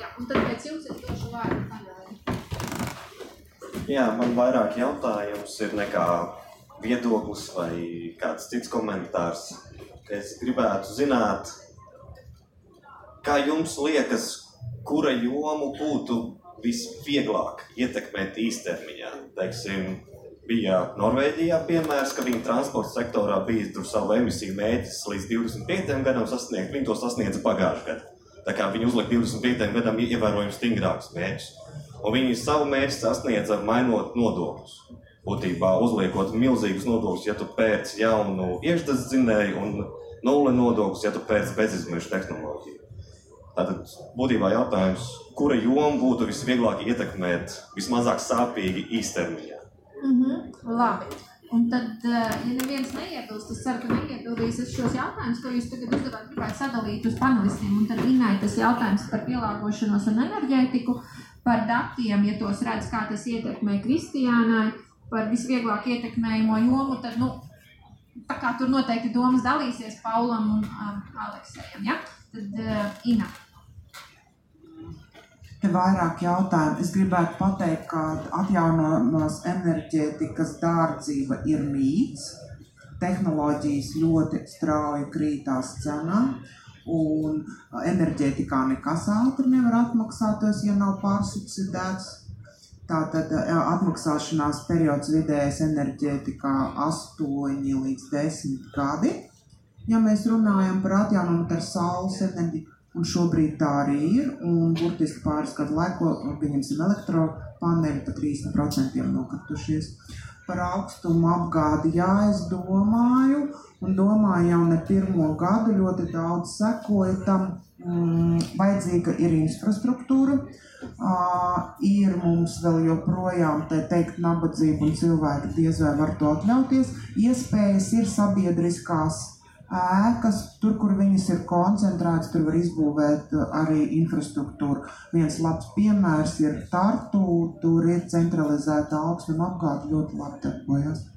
Jā, un tad pēc jums es došu vārdu panelī. Jā, man vairāk jautājums ir nekā viedoklis vai kāds cits komentārs. Es gribētu zināt, kā jums liekas, kura jomu būtu visvieglāk ietekmēt īstermiņā? Teiksim, bija Norvēģijā piemērs, ka viņa transporta sektorā bija savu emisiju mērķis līdz 25 gadam sasniegt. Viņi to sasniedza pagājušajā gadā. Tā kā viņi uzlika 25 gadam ievērojami stingrākus mērķus. Un viņi savu mērķi sasniedza mainot nodokļus. Būtībā uzliekot milzīgus nodokļus, ja tu pēc jaunu iekšzemes dzinēju, un nulle nodokļus, ja tu pēc bezizmešu tehnoloģiju. Tātad būtībā jautājums, kura joma būtu visvieglāk ietekmēt, vismazāk sāpīgi īstermiņā? Mhm, labi. Un tad, eh, ja neviens neiebilst, es ceru, ka neiebildīs es šos jautājumus, ko jūs tagad uzdevāt, gribētu sadalīt uz panelistiem. Un tad Inai tas jautājums par pielāgošanos un enerģētiku, par datiem, ja tos redz, kā tas ietekmē Kristiānai, par visvieglāk ietekmējamo jomu, tad, nu, tā kā tur noteikti domas dalīsies Paulam un um, Aleksējam, ja? Tad uh, Ina. Te vairāk jautājumu. Es gribētu pateikt, ka atjaunojamās enerģētikas dārdzība ir mīts. Tehnoloģijas ļoti strauji krītās cenā. Un enerģētikā nekas ātri nevar atmaksāties, ja nav pārsubsidēts. Tātad atmaksāšanās periods vidējais enerģētikā 8 līdz 10 gadi. Ja mēs runājam par atjaunojumu ar saules enerģiju, Un šobrīd tā arī ir. Un burtiski pāris gadu laikā, pieņemsim, elektropaneļi pa 30% nokritušies. Par augstumu apgādi, jā, es domāju, un domāju jau ne pirmo gadu, ļoti daudz sekoju tam. Mm, vajadzīga ir infrastruktūra, uh, ir mums vēl joprojām tā teikt, nabadzība un cilvēki diez vai var to atļauties. Iespējas ir sabiedriskās ēkas, tur, kur viņas ir koncentrētas, tur var izbūvēt uh, arī infrastruktūru. Viens labs piemērs ir Tartu, tur ir centralizēta augstuma apgāde ļoti labi darbojas.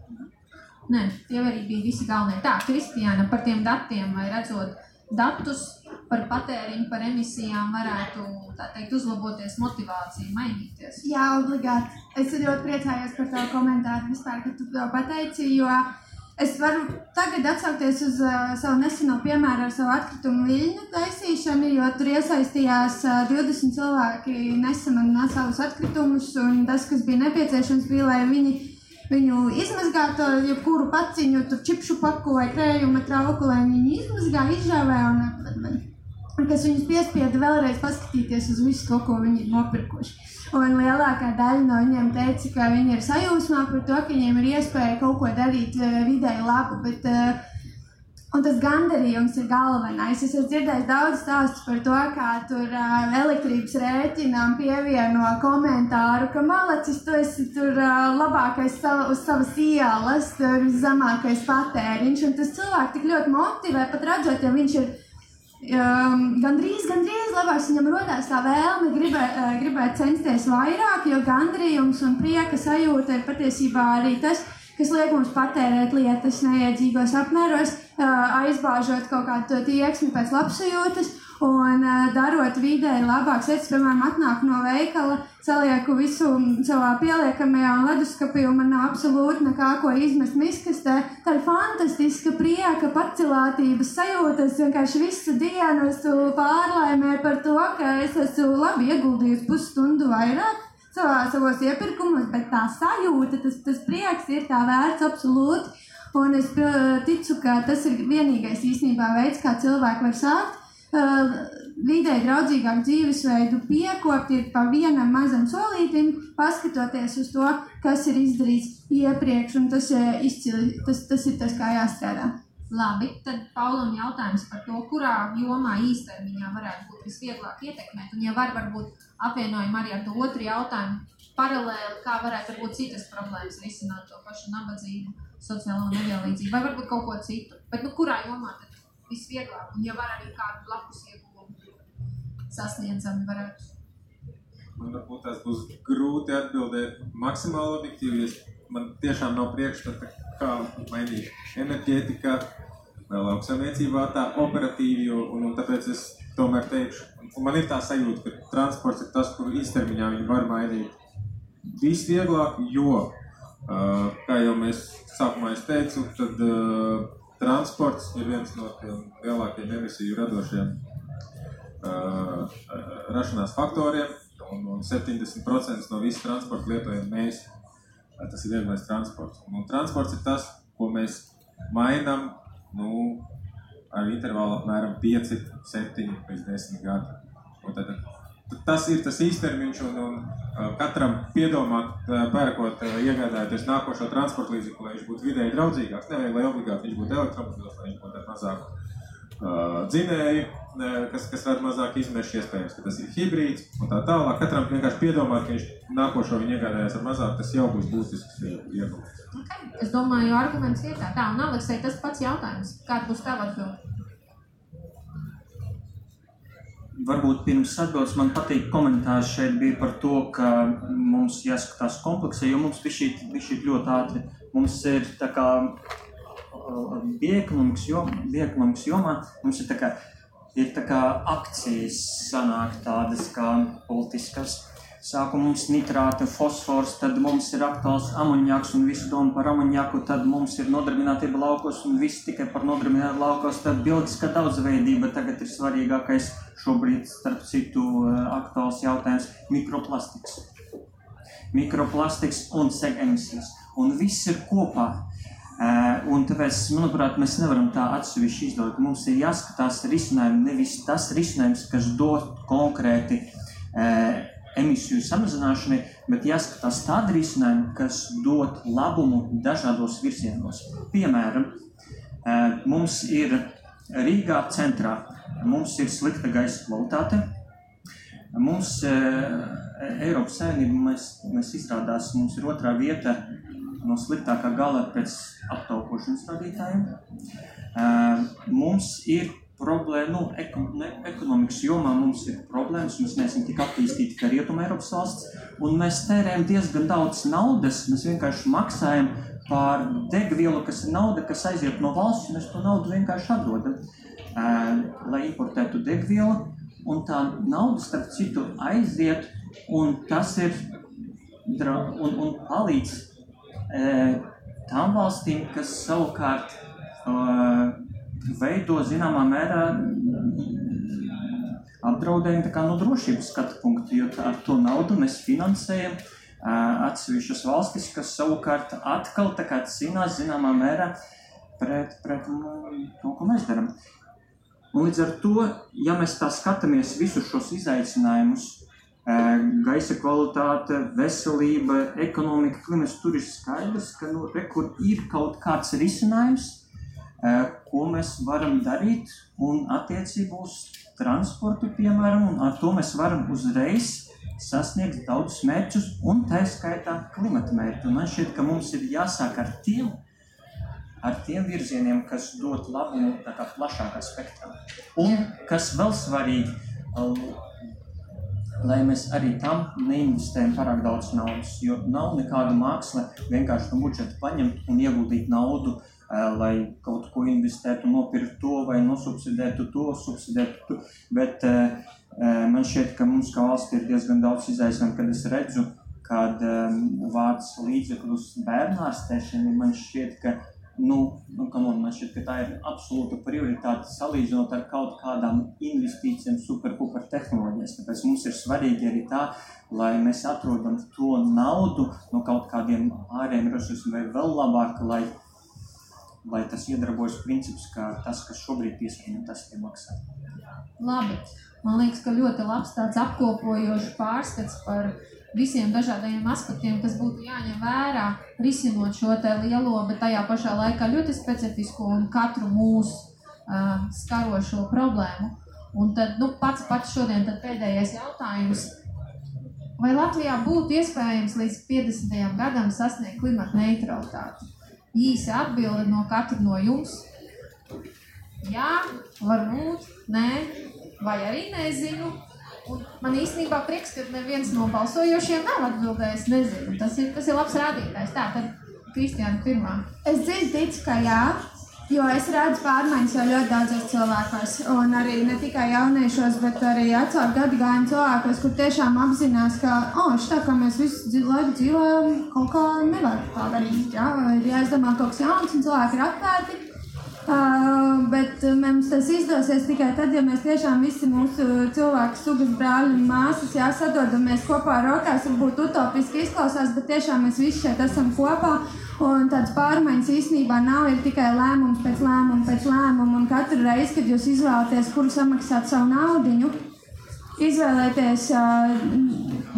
Nē, tie arī bija visi galvenie. Tā, Kristiāna, par tiem datiem vai redzot datus par patēriņu, par emisijām varētu, tā teikt, uzlaboties motivācija, mainīties. Jā, obligāti. Es ļoti priecājos par tavu komentāru vispār, ka tu to pateici, jo Es varu tagad atsaukties uz uh, savu neseno piemēru ar savu atkritumu viļņu taisīšanu, jo tur iesaistījās uh, 20 cilvēki nesamazināja savus atkritumus, un tas, kas bija nepieciešams, bija, lai viņi viņu izmazgātu, jebkuru paciņu, tur čipšu paku vai krējuma trauku, lai viņi izmazgā, izžāvē, un, un kas viņus piespieda vēlreiz paskatīties uz visu to, ko viņi ir nopirkuši. Un lielākā daļa no viņiem teica, ka viņi ir sajūsmā par to, ka viņiem ir iespēja kaut ko darīt uh, vidēji labu. Bet, uh, Un tas gandarījums ir galvenais. Es esmu dzirdējis daudz stāstu par to, kā tur uh, elektrības rēķinām pievieno komentāru, ka malacis tu esi tur uh, labākais sava, uz savas ielas, tur zemākais patēriņš. Un tas cilvēks tik ļoti motivē, pat redzot, ja viņš ir Um, gandrīz, gandrīz labāk viņam radās tā vēlme gribēt, uh, gribēt censties vairāk, jo gandrījums un prieka sajūta ir patiesībā arī tas, kas liek mums patērēt lietas neiedzīgos apmēros, uh, aizbāžot kaut kādu tieksmi pēc labsajūtas Un uh, darot vidēji labākas lietas, piemēram, atnāk no veikala, salieku visu savā pieliekamajā leduskapī, un man nav absolūti nekā ko izmest miskastē. Tā ir fantastiska prieka, pacilātības sajūta. Es vienkārši visu dienu esmu pārlaimē par to, ka es esmu labi ieguldījusi pusstundu vairāk savā, savos iepirkumos, bet tā sajūta, tas, tas prieks ir tā vērts absolūti. Un es ticu, ka tas ir vienīgais īstenībā veids, kā cilvēki var sākt vidē draudzīgāku dzīvesveidu piekopt ir pa vienam mazam solītim, paskatoties uz to, kas ir izdarīts iepriekš, un tas, uh, izcili, tas, tas ir tas, kā jāstrādā. Labi, tad Paulam jautājums par to, kurā jomā īstermiņā varētu būt visvieglāk ietekmēt, un ja var varbūt apvienojam arī ar to otru jautājumu, paralēli, kā varētu būt citas problēmas risināt to pašu nabadzību, sociālo nevienlīdzību, vai varbūt kaut ko citu. Bet, nu, kurā jomā tad visvieglāk. Un, ja var arī kādu blakus ieguvumu sasniedzami varētu. Man varbūt tās būs grūti atbildēt maksimāli objektīvi, ja man tiešām nav priekšstata, kā mainīt enerģētikā vai lauksaimniecībā tā operatīvi, un, un tāpēc es tomēr teikšu, un man ir tā sajūta, ka transports ir tas, kur īstermiņā viņi var mainīt visvieglāk, jo, uh, kā jau mēs sākumā es teicu, tad uh, transports ir viens no tiem lielākajiem emisiju radošiem uh, rašanās faktoriem, un, un 70% no visas transporta lietojam mēs. Tas ir vieglais transports. Un, un transports ir tas, ko mēs mainām nu, ar intervālu apmēram 5, 7 līdz 10 gadu. Un tad, tas ir tas īstermiņš, un, un katram piedomāt, pērkot, iegādājoties nākošo transporta līdzekli, lai viņš būtu vidēji draudzīgāks. Nevajag, lai obligāti viņš būtu elektromobils, lai viņš būtu ar mazāku uh, dzinēju, kas, kas rada mazāk izmešu, iespējams, ka tas ir hibrīds un tā tālāk. Katram vienkārši piedomāt, ka viņš nākošo viņu iegādājas ar mazāk, tas jau būs būtisks ieguvums. Okay. Es domāju, arguments ir tā. Tā, un Aleksei, tas pats jautājums. Kāda būs tava atbilde? Varbūt pirms atbildes man patīk komentārs šeit bija par to, ka mums jāskatās kompleksē, jo mums bija ļoti ātri. Mums ir tā kā bioekonomikas jomā, jomā mums ir tā kā, ir tā kā akcijas sanāk tādas kā politiskas. Sākumā mums ir nitrāti, fosfors, tad mums ir aktuāls amoniaks un visu domu par amoniaku, tad mums ir nodarbinātība laukos un viss tikai par nodarbinātību laukos, tad bioloģiskā daudzveidība tagad ir svarīgākais šobrīd, starp citu, aktuāls jautājums - mikroplastiks. Mikroplastiks un segemisijas. Un viss ir kopā. Un tāpēc, manuprāt, mēs nevaram tā atsevišķi izdot. Mums ir jāskatās risinājumi, nevis tas risinājums, kas dod konkrēti emisiju samazināšanai, bet jāskatās tādi risinājumi, kas dod labumu dažādos virzienos. Piemēram, mums ir Rīgā centrā, mums ir slikta gaisa kvalitāte. Mums Eiropas Savienība, mēs, mēs izrādās, mums ir otrā vieta no sliktākā gala pēc aptaukošanas rādītājiem. Mums ir problēma, nu, ekon, ekonomikas jomā mums ir problēmas, mēs neesam tik attīstīti kā Rietuma Eiropas valsts, un mēs tērējam diezgan daudz naudas, mēs vienkārši maksājam par degvielu, kas ir nauda, kas aiziet no valsts, un mēs to naudu vienkārši atdodam, lai importētu degvielu, un tā nauda, starp citu, aiziet, un tas ir, un, un palīdz tām valstīm, kas savukārt veido zināmā mērā apdraudējumu no drošības skatu punkta, jo ar to naudu mēs finansējam atsevišķas valstis, kas savukārt atkal cīnās zināmā mērā pret, pret to, ko mēs darām. Un līdz ar to, ja mēs tā skatāmies visus šos izaicinājumus, gaisa kvalitāte, veselība, ekonomika, klimats, tur ir skaidrs, ka nu, rekur ir kaut kāds risinājums, ko mēs varam darīt, un attiecībā uz transportu, piemēram, un ar to mēs varam uzreiz sasniegt daudzus mērķus, un tā skaitā klimata mērķi. Man šķiet, ka mums ir jāsāk ar tiem, ar tiem virzieniem, kas dod labumu plašākā spektrā. Un kas vēl svarīgi, lai mēs arī tam neinvestējam pārāk daudz naudas. Jo nav nekāda māksla vienkārši no budžeta paņemt un ieguldīt naudu, lai kaut ko investētu, nopirkt to vai nosubsidētu to, subsidētu to. Bet man šķiet, ka mums kā valsts ir diezgan daudz izaicinājumu, kad es redzu, kad vārds līdzekļus bērnārstēšanai man šķiet, ka Nu, nu, on, man šķiet, ka tā ir absolūta prioritāte salīdzinot ar kaut kādām investīcijām, superpuper tehnoloģijas. Tāpēc mums ir svarīgi arī tā, lai mēs atrodam to naudu no kaut kādiem ārējiem resursiem, vai vēl labāk, lai, lai tas iedarbojas princips, ka tas, kas šobrīd piesaņem, tas ir maksā. Labi. Man liekas, ka ļoti labs tāds apkopojošs pārskats par visiem dažādajiem aspektiem, kas būtu jāņem vērā, risinot šo lielo, bet tajā pašā laikā ļoti specifisku un katru mūsu uh, skarošo problēmu. Un tad nu, pats, pats šodien pēdējais jautājums. Vai Latvijā būtu iespējams līdz 50. gadam sasniegt klimata neutralitāti? Īsa atbilde no katra no jums. Jā, varbūt, nē, vai arī nezinu. Un man īstenībā prieks, ka neviens no balsojošiem nav atbildējis. Nezinu, tas ir, tas ir labs rādītājs. Tā tad Kristiāna pirmā. Es dziļi ticu, ka jā. Jo es redzu pārmaiņas jau ļoti daudzos cilvēkos, un arī ne tikai jauniešos, bet arī vecāku gadu gājumu cilvēkos, kur tiešām apzinās, ka, oh, šitā kā mēs visu laiku dzīvojam, kaut kā nevar tā darīt. Jā, ir jāizdomā kaut kas jauns, un cilvēki ir atvērti. Uh, bet mums tas izdosies tikai tad, ja mēs tiešām visi mūsu cilvēku sugas brāļi un māsas jāsadodamies kopā rokās. Varbūt utopiski izklausās, bet tiešām mēs visi šeit esam kopā. Un tādas pārmaiņas īstenībā nav tikai lēmums pēc lēmuma, pēc lēmuma. Un katru reizi, kad jūs izvēlaties, kuru samaksāt savu naudu, izvēlēties uh,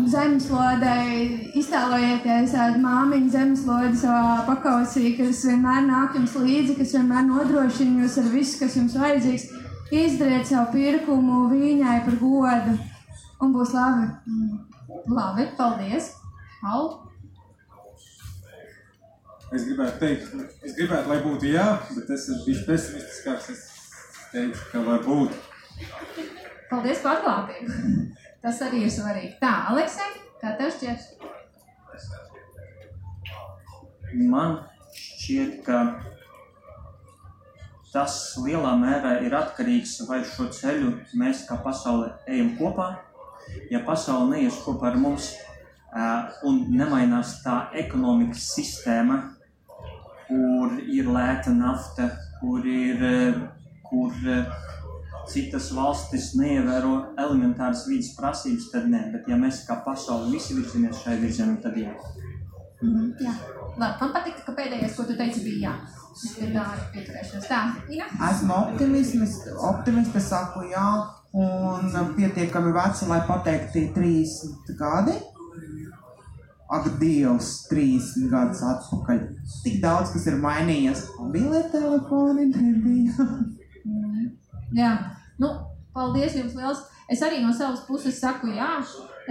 zemeslodei, iztēlojieties uh, māmiņu zemeslodi savā pakausī, kas vienmēr nāk jums līdzi, kas vienmēr nodrošina jūs ar visu, kas jums vajadzīgs. Izdariet savu pirkumu viņai par godu, un būs labi. Labi, paldies. Au. Es gribētu teikt, es gribētu, lai būtu jā, bet es esmu bijis pesimistiskāks. Es teiktu, ka varbūt. Paldies par atklātību. Tas arī ir svarīgi. Tā, Aleksei, kā tev šķiet? Man šķiet, ka tas lielā mērā ir atkarīgs vai šo ceļu mēs kā pasaule ejam kopā. Ja pasaule neies kopā ar mums uh, un nemainās tā ekonomikas sistēma, kur ir lēta nafta, kur ir, uh, kur uh, citas valstis neievēro elementāras vidas prasības, tad nē. Bet ja mēs kā pasaule visi virzamies šai virzienam, tad jā. Mm, jā. Labi, man patīk, ka pēdējais, ko tu teici, bija jā. Tā? Esmu optimisms, optimiste, saku jā, un pietiekami veca, lai pateiktu 30 gadi. Ak, Dievs, 30 gadus atpakaļ. Tik daudz, kas ir mainījies. Mobilie telefoni nebija. Jā, nu, paldies jums liels. Es arī no savas puses saku jā.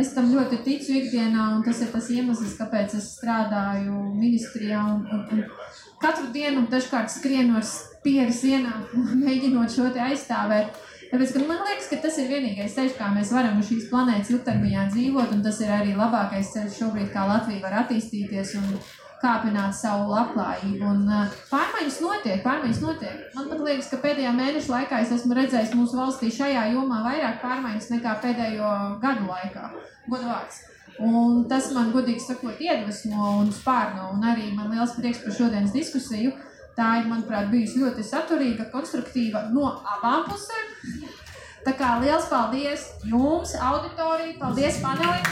Es tam ļoti ticu ikdienā, un tas ir tas iemesls, kāpēc es strādāju ministrijā. Un, un, un katru dienu dažkārt skrienu ar spieru sienā, mēģinot šo te aizstāvēt. Tāpēc, man liekas, ka tas ir vienīgais ceļš, kā mēs varam uz šīs planētas ilgtermiņā dzīvot, un tas ir arī labākais ceļš šobrīd, kā Latvija var attīstīties un kāpināt savu labklājību. Un, uh, pārmaiņas notiek, pārmaiņas notiek. Man pat liekas, ka pēdējā mēneša laikā es esmu redzējis mūsu valstī šajā jomā vairāk pārmaiņas nekā pēdējo gadu laikā. Godvārds. Un tas man, godīgi sakot, iedvesmo un spārno. Un arī man liels prieks par šodienas diskusiju. Tā ir, manuprāt, bijusi ļoti saturīga, konstruktīva no abām pusēm. Tā kā liels paldies jums, auditorija, paldies panelim!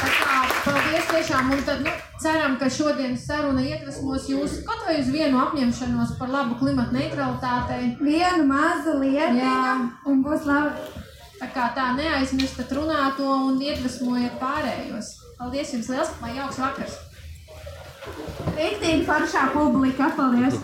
Kā Paldies tiešām, un tad nu, ceram, ka šodienas saruna iedvesmos jūs kaut vai uz vienu apņemšanos par labu klimata neutralitātei. Vienu mazu lietiņu, Jā. un būs labi. Tā kā tā neaizmirstat runāt to un iedvesmojiet pārējos. Paldies jums liels, lai jauks vakars! Rīktīgi foršā publika, paldies!